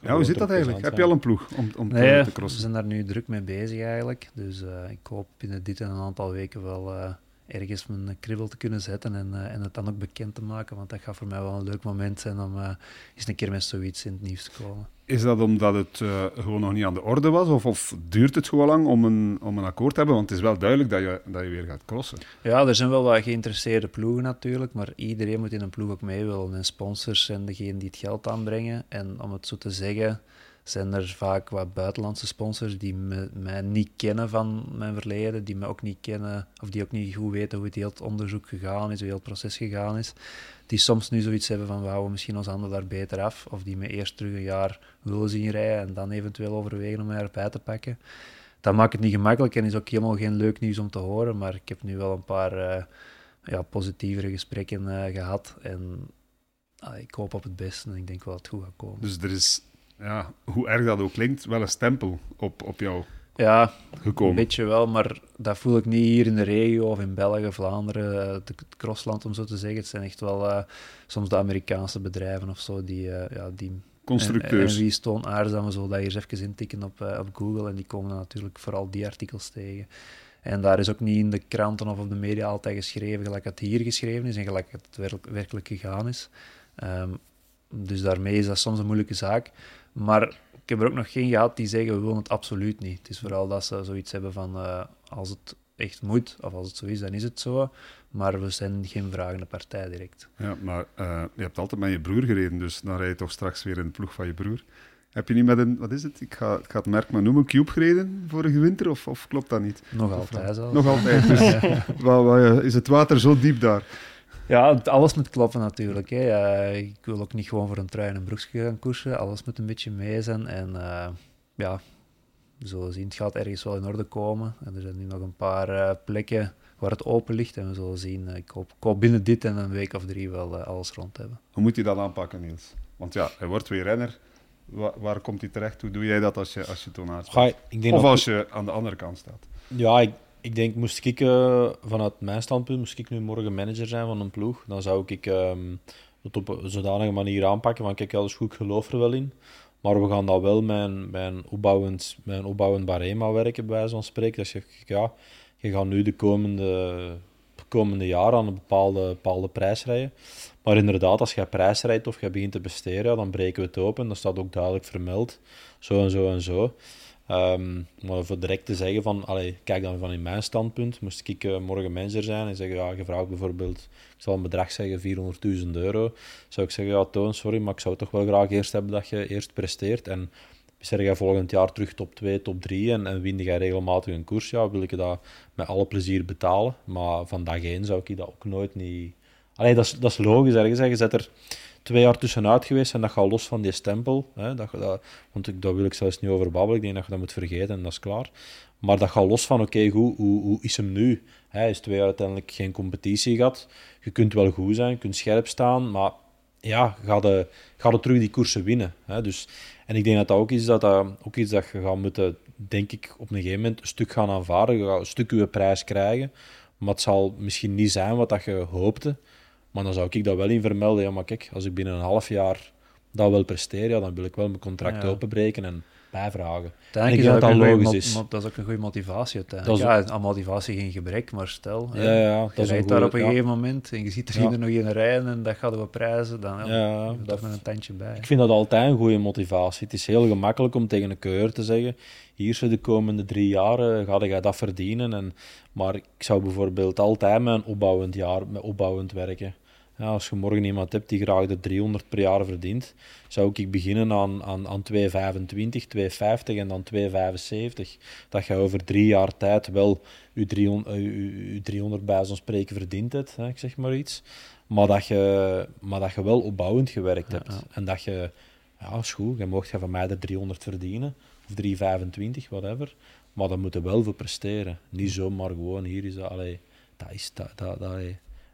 ja, hoe zit dat eigenlijk? Heb je al een ploeg om, om nee, te, crossen? We zijn daar nu druk mee bezig eigenlijk. Dus uh, ik hoop binnen dit en een aantal weken wel uh, ergens mijn kribbel te kunnen zetten en, en het dan ook bekend te maken. Want dat gaat voor mij wel een leuk moment zijn om eens een keer met zoiets in het nieuws te komen. Is dat omdat het uh, gewoon nog niet aan de orde was? Of, of, duurt het gewoon lang om een, om een akkoord te hebben? Want het is wel duidelijk dat je, dat je weer gaat crossen. Ja, er zijn wel wat geïnteresseerde ploegen natuurlijk. Maar iedereen moet in een ploeg ook mee willen. En sponsors zijn degene die het geld aanbrengen. En om het zo te zeggen, zijn er vaak wat buitenlandse sponsors die me, mij niet kennen van mijn verleden. Die me ook niet kennen, of die ook niet goed weten hoe het heel het onderzoek gegaan is, hoe heel het proces gegaan is die soms nu zoiets hebben van houden misschien ons handen daar beter af, of die me eerst terug een jaar willen zien rijden en dan eventueel overwegen om mij erbij te pakken. Dat maakt het niet gemakkelijk en is ook helemaal geen leuk nieuws om te horen, maar ik heb nu wel een paar uh, ja, positievere gesprekken uh, gehad en uh, ik hoop op het beste en ik denk wel dat het goed gaat komen. Dus er is, ja, hoe erg dat ook klinkt, wel een stempel op, op jou ja, gekomen. Een beetje wel, maar dat voel ik niet hier in de regio of in België, Vlaanderen, het eh, crossland om zo te zeggen. Het zijn echt wel uh, soms de Amerikaanse bedrijven of zo die. Uh, ja, die Constructeurs. En, en wie Stone Aarzaam, zo dat hier even intikken op, uh, op Google en die komen dan natuurlijk vooral die artikels tegen. En daar is ook niet in de kranten of op de media altijd geschreven gelijk het hier geschreven is en gelijk het werkelijk gegaan is. Um, dus daarmee is dat soms een moeilijke zaak. Maar ik heb er ook nog geen gehad die zeggen we willen het absoluut niet. Het is vooral dat ze zoiets hebben van uh, als het echt moet, of als het zo is, dan is het zo. Maar we zijn geen vragende partij direct. Ja, maar uh, je hebt altijd met je broer gereden, dus dan rij je toch straks weer in de ploeg van je broer. Heb je niet met een, wat is het? Ik ga, ik ga het merk maar noemen, Cube gereden vorige winter, of, of klopt dat niet? Nog altijd zelfs. Nog altijd, dus (laughs) wat, is het water zo diep daar? Ja, alles moet kloppen natuurlijk. Hè. ik wil ook niet gewoon voor een trui en een broekje gaan koersen. Alles moet een beetje mee zijn. En uh, ja, we zullen zien. Het gaat ergens wel in orde komen. En er zijn nu nog een paar uh, plekken waar het open ligt. En we zullen zien. Ik hoop, ik hoop binnen dit en een week of drie wel uh, alles rond hebben. Hoe moet je dat aanpakken, Niels? Want ja, hij wordt weer renner. Waar, waar komt hij terecht? Hoe doe jij dat als je, als je Of als je aan de andere kant staat? Ja, ik, ik denk, moest ik uh, vanuit mijn standpunt, moest ik nu morgen manager zijn van een ploeg, dan zou ik um, het op een zodanige manier aanpakken van kijk, alles goed, ik geloof er wel in. Maar we gaan dat wel met mijn opbouwend, mijn opbouwend barema werken, bij van spreken. Dus je, ja, je gaat nu de komende, komende jaren aan een bepaalde, bepaalde prijs rijden. Maar inderdaad, als je prijs rijdt of je begint te besteden, dan breken we het open. Dat staat ook duidelijk vermeld. Zo en zo en zo. Um, maar voor direct te zeggen van, kijk dan van in mijn standpunt, moest ik uh, morgen manager zijn en zeggen, ja, je vraagt bijvoorbeeld, ik zal een bedrag zeggen, 400.000 euro, zou ik zeggen, ja, Toon, sorry, maar ik zou toch wel graag eerst hebben dat je eerst presteert. En zeg jij volgend jaar terug top 2, top 3 en, en win jij regelmatig een koers, ja, wil ik dat met alle plezier betalen, maar van dag zou ik dat ook nooit niet... Allee, dat is, dat is logisch ergens, je zet er twee jaar tussenuit geweest en dat gaat los van die stempel. Hè, dat, dat, want ik, daar wil ik zelfs niet over babbelen. Ik denk dat je dat moet vergeten en dat is klaar. Maar dat gaat los van, oké, hoe, hoe is hem nu? Hij is twee jaar uiteindelijk geen competitie gehad. Je kunt wel goed zijn, je kunt scherp staan, maar ja, ga de, ga de terug die koersen winnen. Hè? Dus, en ik denk dat dat ook is dat, dat, ook iets dat je gaat moeten, denk ik, op een gegeven moment een stuk gaan aanvaarden. Je gaat een stuk je prijs krijgen, maar het zal misschien niet zijn wat dat je hoopte. Maar dan zou ik dat wel in vermelden. Ja, maar kijk, als ik binnen een half jaar dat wil presteren, ja, dan wil ik wel mijn contract openbreken. En bijvragen. Denk ik dat, dat logisch is. Dat is ook een goede motivatie uiteindelijk. Dat is... Ja, aan motivatie geen gebrek, maar stel, ja, ja, dat je is rijdt daar op een gegeven moment en je ziet er ja. nog in rijden en dat gaat we prijzen, dan ja, dat met een tandje bij. Ik vind dat altijd een goede motivatie. Het is heel gemakkelijk om tegen een keur te zeggen, hier ze de komende drie jaar ga je dat verdienen. En, maar ik zou bijvoorbeeld altijd een opbouwend jaar, met opbouwend werken. Ja, als je morgen iemand hebt die graag de 300 per jaar verdient, zou ik beginnen aan, aan, aan 2,25, 2,50 en dan 2,75. Dat je over drie jaar tijd wel je 300, je, 300 bij zo'n spreken verdient hebt, hè, ik zeg maar iets. Maar dat je, maar dat je wel opbouwend gewerkt hebt. En dat je, ja, is goed, je mocht van mij de 300 verdienen, of 3,25, whatever. Maar dan moet je wel voor presteren. Niet zomaar gewoon, hier is dat, allee, dat is dat, dat, dat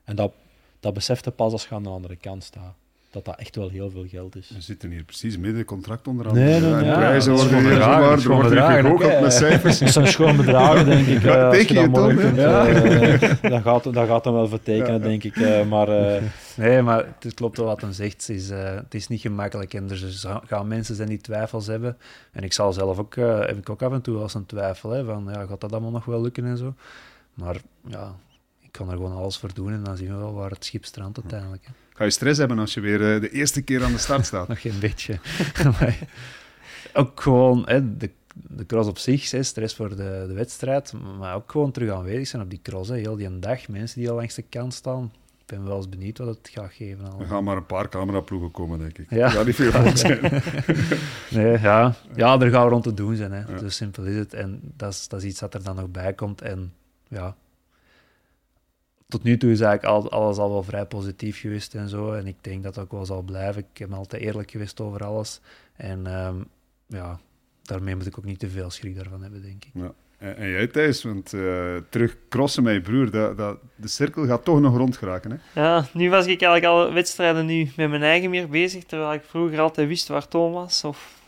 En dat dat besefte pas als je aan de andere kant staat. Dat dat echt wel heel veel geld is. We zitten hier precies midden in contract onder andere. Nee, nee, nee. prijzen worden hier zomaar, er wordt hier met cijfers. Dat zijn schoon bedragen, (laughs) denk ik. Ja, teken je, kunt, ja. uh, (laughs) dat, gaat, dat gaat hem wel vertekenen, ja. denk ik. Uh, maar, (laughs) nee, maar het klopt wel wat hij zegt. Het is, het is niet gemakkelijk en er gaan mensen zijn die twijfels hebben. En ik zal zelf ook, heb ik ook af en toe wel eens een twijfel, hè, van ja, gaat dat allemaal nog wel lukken en zo. Maar ja, ik kan er gewoon alles voor doen en dan zien we wel waar het schip strandt uiteindelijk. Hè. Ga je stress hebben als je weer uh, de eerste keer aan de start staat? (laughs) Nog geen beetje. (laughs) ook gewoon hè, de, de cross op zich, hè, stress voor de, de wedstrijd, maar ook gewoon terug aanwezig zijn op die cross. Hè, heel die dag, mensen die al langs de kant staan. Ik ben wel eens benieuwd wat het gaat geven. Er gaan maar een paar cameraploegen komen, denk ik. Ja. niet veel zijn. (laughs) nee, ja. ja, er gaan rond te doen zijn. Hè. Ja. Zo simpel is het. En dat is, dat is iets dat er dan nog bij komt. En ja, tot nu toe is eigenlijk alles al wel vrij positief geweest en zo. En ik denk dat dat ook wel zal blijven. Ik ben altijd eerlijk geweest over alles. En ehm, ja, daarmee moet ik ook niet te veel schrik daarvan hebben, denk ik. Ja. En, en jij Thijs, want uh, terug crossen met je broer, dat, dat, de cirkel gaat toch nog rond geraken, hè? Ja, nu was ik eigenlijk al wedstrijden nu met mijn eigen meer bezig, terwijl ik vroeger altijd wist waar Toon was. Of,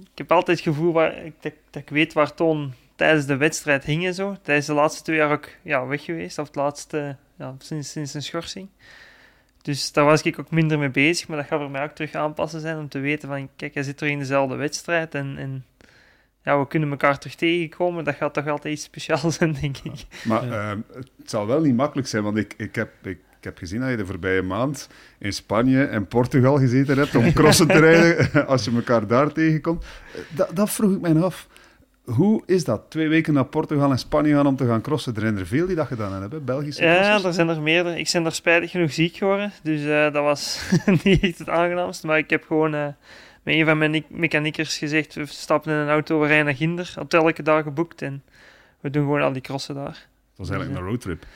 ik heb altijd het gevoel waar, dat, dat ik weet waar Toon tijdens de wedstrijd hing en zo. Tijdens de laatste twee jaar ook ja, weg geweest, of het laatste ja, sinds, sinds een schorsing. Dus daar was ik ook minder mee bezig, maar dat gaat voor mij ook terug aanpassen zijn om te weten van, kijk, hij zit er in dezelfde wedstrijd en, en ja, we kunnen elkaar terug tegenkomen. Dat gaat toch altijd iets speciaals zijn, denk ik. Maar ehm, het zal wel niet makkelijk zijn, want ik, ik, heb, ik, ik, heb gezien dat je de voorbije maand in Spanje en Portugal gezeten hebt om (laughs) crossen te rijden, (laughs) als je elkaar daar tegenkomt. Dat, dat vroeg ik mij af. Hoe is dat? Twee weken naar Portugal en Spanje gaan om te gaan crossen. Er zijn er veel die dat gedaan hebben, Belgische Ja, er zijn er meerdere. Ik ben er spijtig genoeg ziek geworden, dus uh, dat was (laughs) niet echt het aangenaamste. Maar ik heb gewoon uh, met een van mijn mechaniekers gezegd, we stappen in een auto, we rijden naar Ginder. Op elke dag geboekt en we doen gewoon al die crossen daar. Dat was eigenlijk een roadtrip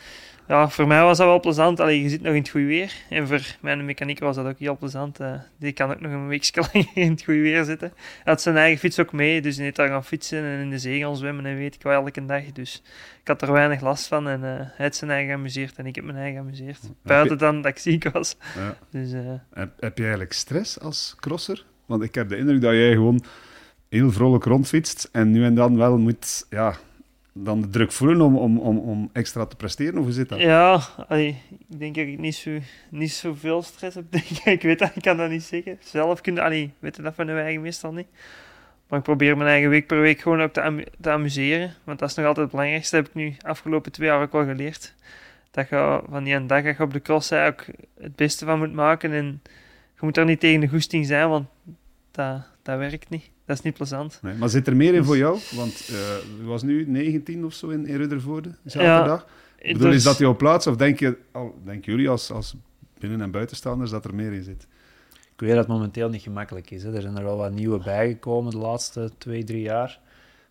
ja, voor mij was dat wel plezant. Allee, je zit nog in het goede weer. En voor mijn mechaniek was dat ook heel plezant. Uh, die kan ook nog een week (laughs) lang in het goede weer zitten. Hij had zijn eigen fiets ook mee, dus hij heeft daar gaan fietsen en in de zee gaan zwemmen en weet ik wel elke dag. Dus ik had er weinig last van en uh, hij heeft zijn eigen geamuseerd en ik heb mijn eigen geamuseerd. Buiten dan dat ik ziek was. Ja. (laughs) Dus, uh... heb, heb je eigenlijk stress als crosser? Want ik heb de indruk dat jij gewoon heel vrolijk rondfietst en nu en dan wel moet... Ja, dan de druk voelen om, om, om, om extra te presteren? Of hoe zit dat? Ja, allee, ik denk dat ik niet, zo, niet zoveel stress heb. (laughs) ik weet dat, ik kan dat niet zeggen. Zelf kun je, weet dat van de eigen meestal niet. Maar ik probeer mijn eigen week per week gewoon ook te, te, amuseren. Want dat is nog altijd het belangrijkste. Dat heb ik nu afgelopen twee jaar ook wel geleerd. Dat je van die dag dat je op de cross ook het beste van moet maken. En je moet daar niet tegen de goesting zijn, want dat, dat werkt niet. Dat is niet plezant. Nee, maar zit er meer in voor dus- jou? Want uh, was nu 19 of zo in, in Ruddervoorde, zaterdag. Ja, bedoel, is dat jouw plaats? Of denk je, denken jullie als, als binnen- en buitenstaanders dat er meer in zit? Ik weet dat het momenteel niet gemakkelijk is. Hè. Er zijn er wel wat nieuwe bijgekomen de laatste twee, drie jaar.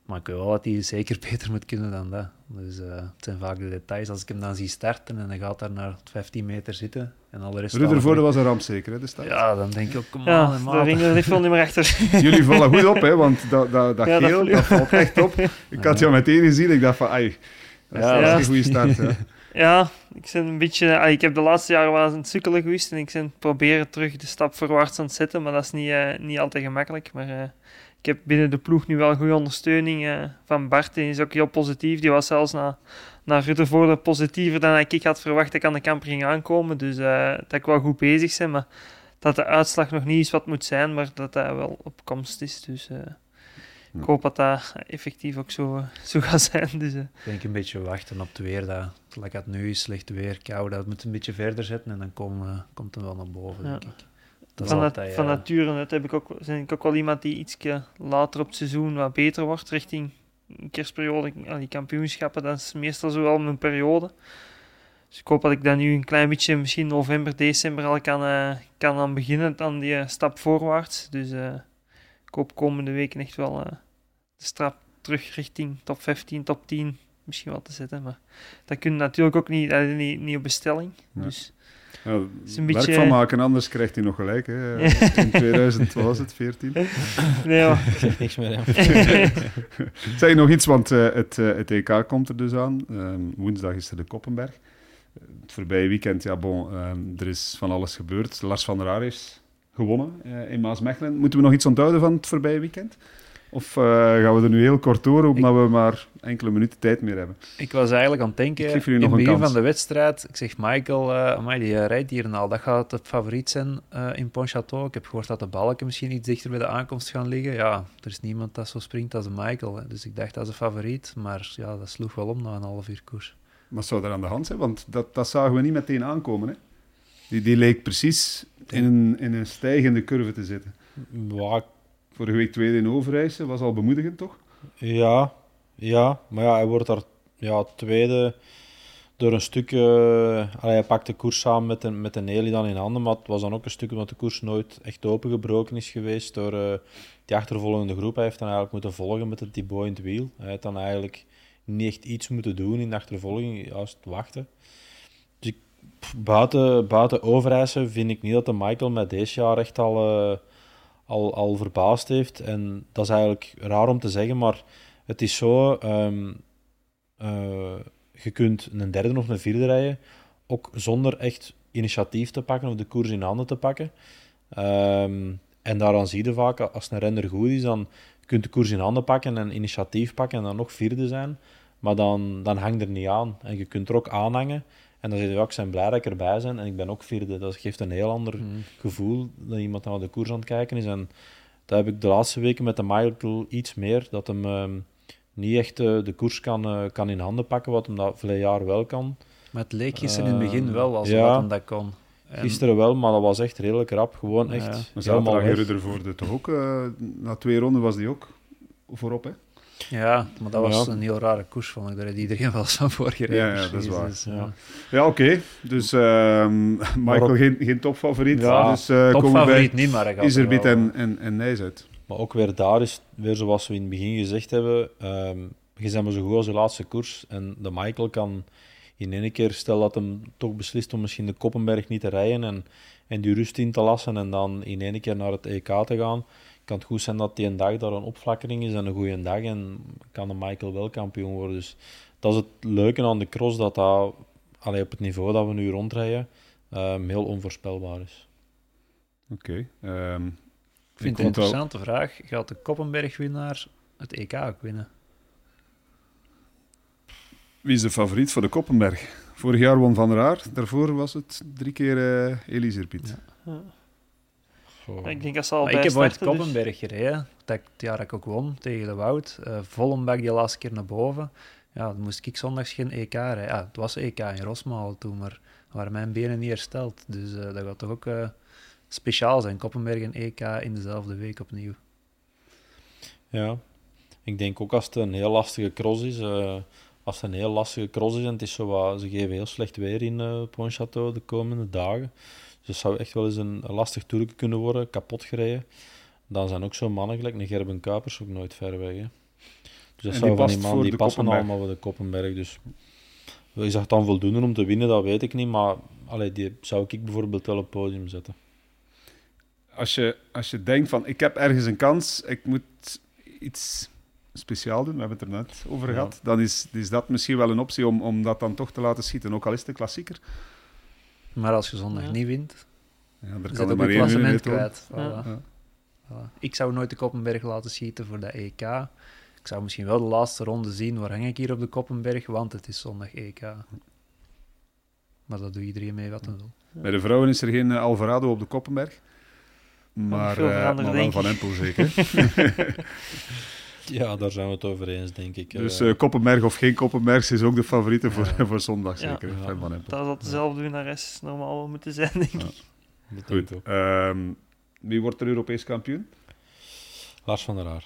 Maar ik weet wel dat hij zeker (laughs) beter moet kunnen dan dat. Dus uh, het zijn vaak de details. Als ik hem dan zie starten en dan gaat daar naar 15 meter zitten. En al de rest was een ramp zeker, hè, de start? Ja, dan denk ik ook, kom ja, aan. ging er niet veel niet meer achter. (laughs) Jullie vallen goed op, hè, want dat, dat, dat geel, dat, valt echt op. (laughs) Ik had jou meteen gezien, ik dacht van, ai, dat is, ja, een goede start. Hè. Ja, ik ben een beetje... ik heb de laatste jaren wel eens aan het sukkelen geweest en ik ben proberen terug de stap voorwaarts aan het zetten, maar dat is niet, uh, niet altijd gemakkelijk. Maar uh, ik heb binnen de ploeg nu wel goede ondersteuning uh, van Bart. Die is ook heel positief. Die was zelfs na, naar Ruttevoorde positiever dan ik had verwacht dat ik aan de camper ging aankomen. Dus uh, dat ik wel goed bezig ben. Maar dat de uitslag nog niet is wat moet zijn, maar dat dat wel op komst is. Dus uh, ik hoop dat dat effectief ook zo, (laughs) zo gaat zijn. Dus, uh. Ik denk een beetje wachten op het weer. Dat, lekker het nu is, slecht weer, koud. Dat moet een beetje verder zetten en dan kom, uh, komt het wel naar boven, denk ik. Dat van, altijd, van nature net heb ik ook, ben ik ook wel iemand die iets later op het seizoen wat beter wordt richting kerstperiode, die kampioenschappen. Dat is meestal zo wel mijn periode. Dus ik hoop dat ik dan nu een klein beetje, misschien november, december al kan, uh, kan aan beginnen, aan die uh, stap voorwaarts. Dus uh, ik hoop komende weken echt wel de stap terug richting top 15, top 10 misschien wel te zetten. Maar dat kun je natuurlijk ook niet, niet, niet op bestelling. Dus ja, is een beetje... werk van maken, anders krijgt hij nog gelijk. Hè. (laughs) In 2000 was het, 14. Nee, maar... Ik zeg niks meer. (laughs) zeg nog iets, want het, het EK komt er dus aan. Ehm, woensdag is er de Koppenberg het voorbije weekend, ja, bon, ehm, er is van alles gebeurd. Lars van der Aar heeft gewonnen uh, in Maasmechelen. Moeten we nog iets onthouden van het voorbije weekend? Of uh, gaan we er nu heel kort door, omdat we maar enkele minuten tijd meer hebben? Ik was eigenlijk aan het denken, in het begin van de wedstrijd, ik zeg Michael, uh, die rijdt hier nou, dat gaat het favoriet zijn in Pontchâteau. Ik heb gehoord dat de balken misschien iets dichter bij de aankomst gaan liggen. Ja, er is niemand dat zo springt als Michael. Hè. Dus ik dacht dat is een favoriet, maar ja, dat sloeg wel om na een half uur koers. Wat zou er aan de hand zijn? Want dat, dat zagen we niet meteen aankomen. Hè? Die, die leek precies in een, in een stijgende curve te zitten. Ja. Vorige week tweede in Overijse was al bemoedigend, toch? Ja, ja. maar ja, hij wordt daar ja, tweede door een stuk... Uh, hij pakt de koers samen met een, met een Nelly dan in handen, maar het was dan ook een stuk omdat de koers nooit echt opengebroken is geweest door uh, die achtervolgende groep. Hij heeft dan eigenlijk moeten volgen met het Thibaut in het wiel. Hij heeft dan eigenlijk niet echt iets moeten doen in de achtervolging, juist wachten. Dus buiten, buiten Overijssen vind ik niet dat de Michael met deze jaar echt al, uh, al, al verbaasd heeft. En dat is eigenlijk raar om te zeggen, maar het is zo... Um, uh, je kunt een derde of een vierde rijden, ook zonder echt initiatief te pakken of de koers in handen te pakken. Um, en daaraan zie je vaak, als een renner goed is, dan kunt de koers in handen pakken en initiatief pakken en dan nog vierde zijn. Maar dan, dan hangt er niet aan. En je kunt er ook aanhangen. En dan zeg je, ja, ik ben blij dat ik erbij ben en ik ben ook vierde. Dat geeft een heel ander mm. gevoel dat iemand naar de koers aan het kijken is. En dat heb ik de laatste weken met de Michael iets meer. Dat hem uh, niet echt uh, de koers kan, uh, kan in handen pakken, wat hem dat vele jaar wel kan. Maar het leek gisteren in het begin wel als ja, hem dat kon. En... Gisteren wel, maar dat was echt redelijk rap. Gewoon echt ja. helemaal weg. ervoor de toch ook, na twee ronden was die ook voorop, hè? Ja, maar dat was een heel rare koers, vond ik. Daar had iedereen wel eens aan voorgereden. Ja, ja, dat is waar. Dus, ja, ja oké. Dus uh, (laughs) Michael, geen, geen topfavoriet. Ja, dus, uh, topfavoriet niet, maar Iserbiet en, en, en Nijs uit. Maar ook weer daar is, weer zoals we in het begin gezegd hebben, um, je bent maar zo goed als de laatste koers. En de Michael kan in één keer, stel dat hem toch beslist om misschien de Koppenberg niet te rijden en, en die rust in te lassen en dan in één keer naar het EK te gaan kan het goed zijn dat die een dag daar een opflakkering is en een goede dag en kan de Michael wel kampioen worden. Dus dat is het leuke aan de cross, dat dat allee, op het niveau dat we nu rondrijden um, heel onvoorspelbaar is. Oké. Okay, um, ehm, ik vind het een interessante vraag. Gaat de Koppenberg-winnaar het EK ook winnen? Wie is de favoriet voor de Koppenberg? Vorig jaar won Van der Aar, daarvoor was het drie keer uh, Elise Ja. Ik denk dat ze al Ik heb ooit dus- Koppenberg gereden, dat, het jaar dat ik ook won tegen de Woud. Uh, Vollenbak die laatste keer naar boven. Ja, dan moest ik zondags geen EK rijden. Ja, het was EK in Rosmalen toen, maar waren mijn benen niet hersteld. Dus uh, dat gaat toch ook uh, speciaal zijn. Koppenberg en EK in dezelfde week opnieuw. Ja, ik denk ook als het een heel lastige cross is. als het een heel lastige cross is en het is zo ze geven heel slecht weer in uh, Pontchâteau de komende dagen dus het zou echt wel eens een, lastig toerke kunnen worden, kapot gereden. Dan zijn ook zo mannen gelijk een Gerben Kuipers ook nooit ver weg. Hè. Dus dat zou van die man die passen allemaal voor de Koppenberg. Dus is dat dan voldoende om te winnen, dat weet ik niet. Maar allee, die zou ik bijvoorbeeld wel op het podium zetten. Als je, als je denkt van ik heb ergens een kans, ik moet iets speciaal doen, we hebben het er net over gehad, dan is, is dat misschien wel een optie om, om dat dan toch te laten schieten, ook al is het een klassieker. Maar als je zondag niet wint, ja, kan er maar één klassement kwijt. Voilà. Ik zou nooit de Koppenberg laten schieten voor de EK. Ik zou misschien wel de laatste ronde zien. Waar hang ik hier op de Koppenberg? Want het is zondag EK. Maar dat doet iedereen mee wat hij wil. Bij de vrouwen is er geen uh, Alvarado op de Koppenberg. Maar, uh, maar wel Van Empel zeker. (laughs) (laughs) Ja, daar zijn we het over eens, denk ik. Dus uh, Koppenberg of geen Koppenberg is ook de favoriete voor, (laughs) voor zondag, zeker. Ja. Van dat zal dezelfde winnares normaal wel moeten zijn, denk ik. Goed. Um, wie wordt er Europees kampioen? Lars van der Haar.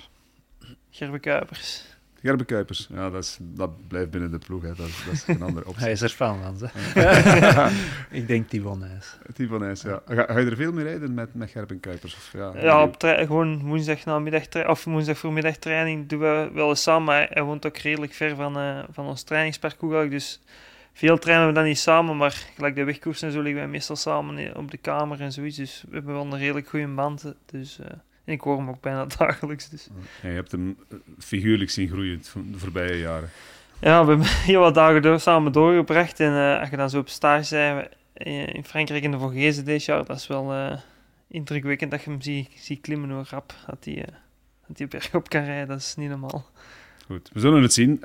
Gerbe Kuipers. Gerbe Kuipers, ja, dat, is, dat blijft binnen de ploeg. Hè. Dat, is, dat is een andere optie. (laughs) Hij is er fan van. (laughs) (laughs) ik denk Tibon Nijs. Tibon Nijs, ja. Ga, ga, je er veel mee rijden met, met Gerben Kuipers? Of, ja, ja op gewoon woensdag namiddag of woensdag voormiddag training doen we wel eens samen. Maar hij woont ook redelijk ver van, uh, van ons trainingsparcours. Dus veel trainen we dan niet samen, maar gelijk de wegkoers en zo liggen wij meestal samen op de kamer en zoiets. Dus we hebben wel een redelijk goede band. Dus... Uh, en ik hoor hem ook bijna (laughs) dagelijks. Dus. Ja, je hebt hem eh, figuurlijk zien groeien de voorbije jaren. Ja, we hebben (laughs) heel wat dagen door, samen doorgebracht. En uh, als je dan zo op stage zijn eh, in Frankrijk in de Vogezen deze jaar, dat is wel uh, indrukwekkend dat je hem ziet, ziet klimmen hoe rap dat hij, uh, dat hij berg op kan rijden. Dat is niet normaal. Goed, we zullen het zien. Uh,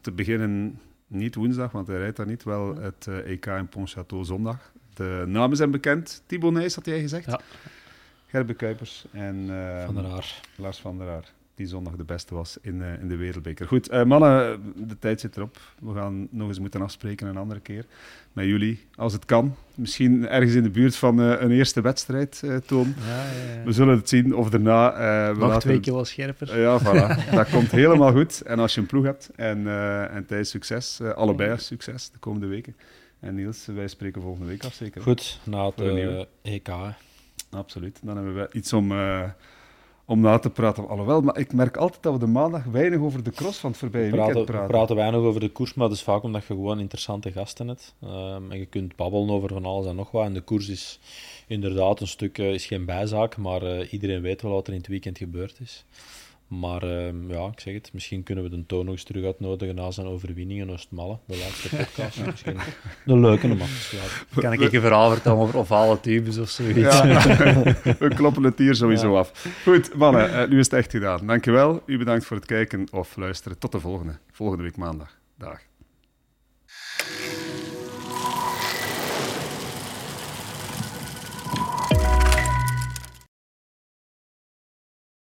te beginnen niet woensdag, want hij rijdt daar niet. Wel het EK in Pontchâteau zondag. De namen zijn bekend. Thibaut Nijs had jij gezegd. Ja. Gerbe Kuipers en uh, van der Haar. Lars van der Haar, die zondag de beste was in, uh, in de Wereldbeker. Goed, uh, mannen, de tijd zit erop. We gaan nog eens moeten afspreken een andere keer met jullie, als het kan. Misschien ergens in de buurt van een eerste wedstrijd, Toon. Ja, ja, ja. We zullen het zien of daarna... we Nog laten... twee keer scherper. ja, voilà. (laughs) dat komt helemaal goed. En als je een ploeg hebt en, en tijdens succes, allebei succes de komende weken. En Niels, wij spreken volgende week af, zeker? Goed, na het EK absoluut. Dan hebben we iets om, uh, om na te praten. Alhoewel, maar ik merk altijd dat we de maandag weinig over de cross van het voorbije praten, weekend praten. We praten weinig over de koers, maar dat is vaak omdat je gewoon interessante gasten hebt. Um, en je kunt babbelen over van alles en nog wat. En de koers is inderdaad een stuk, uh, is geen bijzaak, maar uh, iedereen weet wel wat er in het weekend gebeurd is. Maar uh, ja, ik zeg het, misschien kunnen we de toon nog eens terug uitnodigen na zijn overwinningen in Oostmalle, de laatste podcast. (laughs) misschien een leuke om af te Kan ik een verhaal vertellen over ovale tubes of zoiets? Ja, (laughs) we kloppen het hier sowieso ja. af. Goed, mannen, uh, nu is het echt gedaan. Dankjewel, u bedankt voor het kijken of luisteren. Tot de volgende, volgende week maandag. Dag.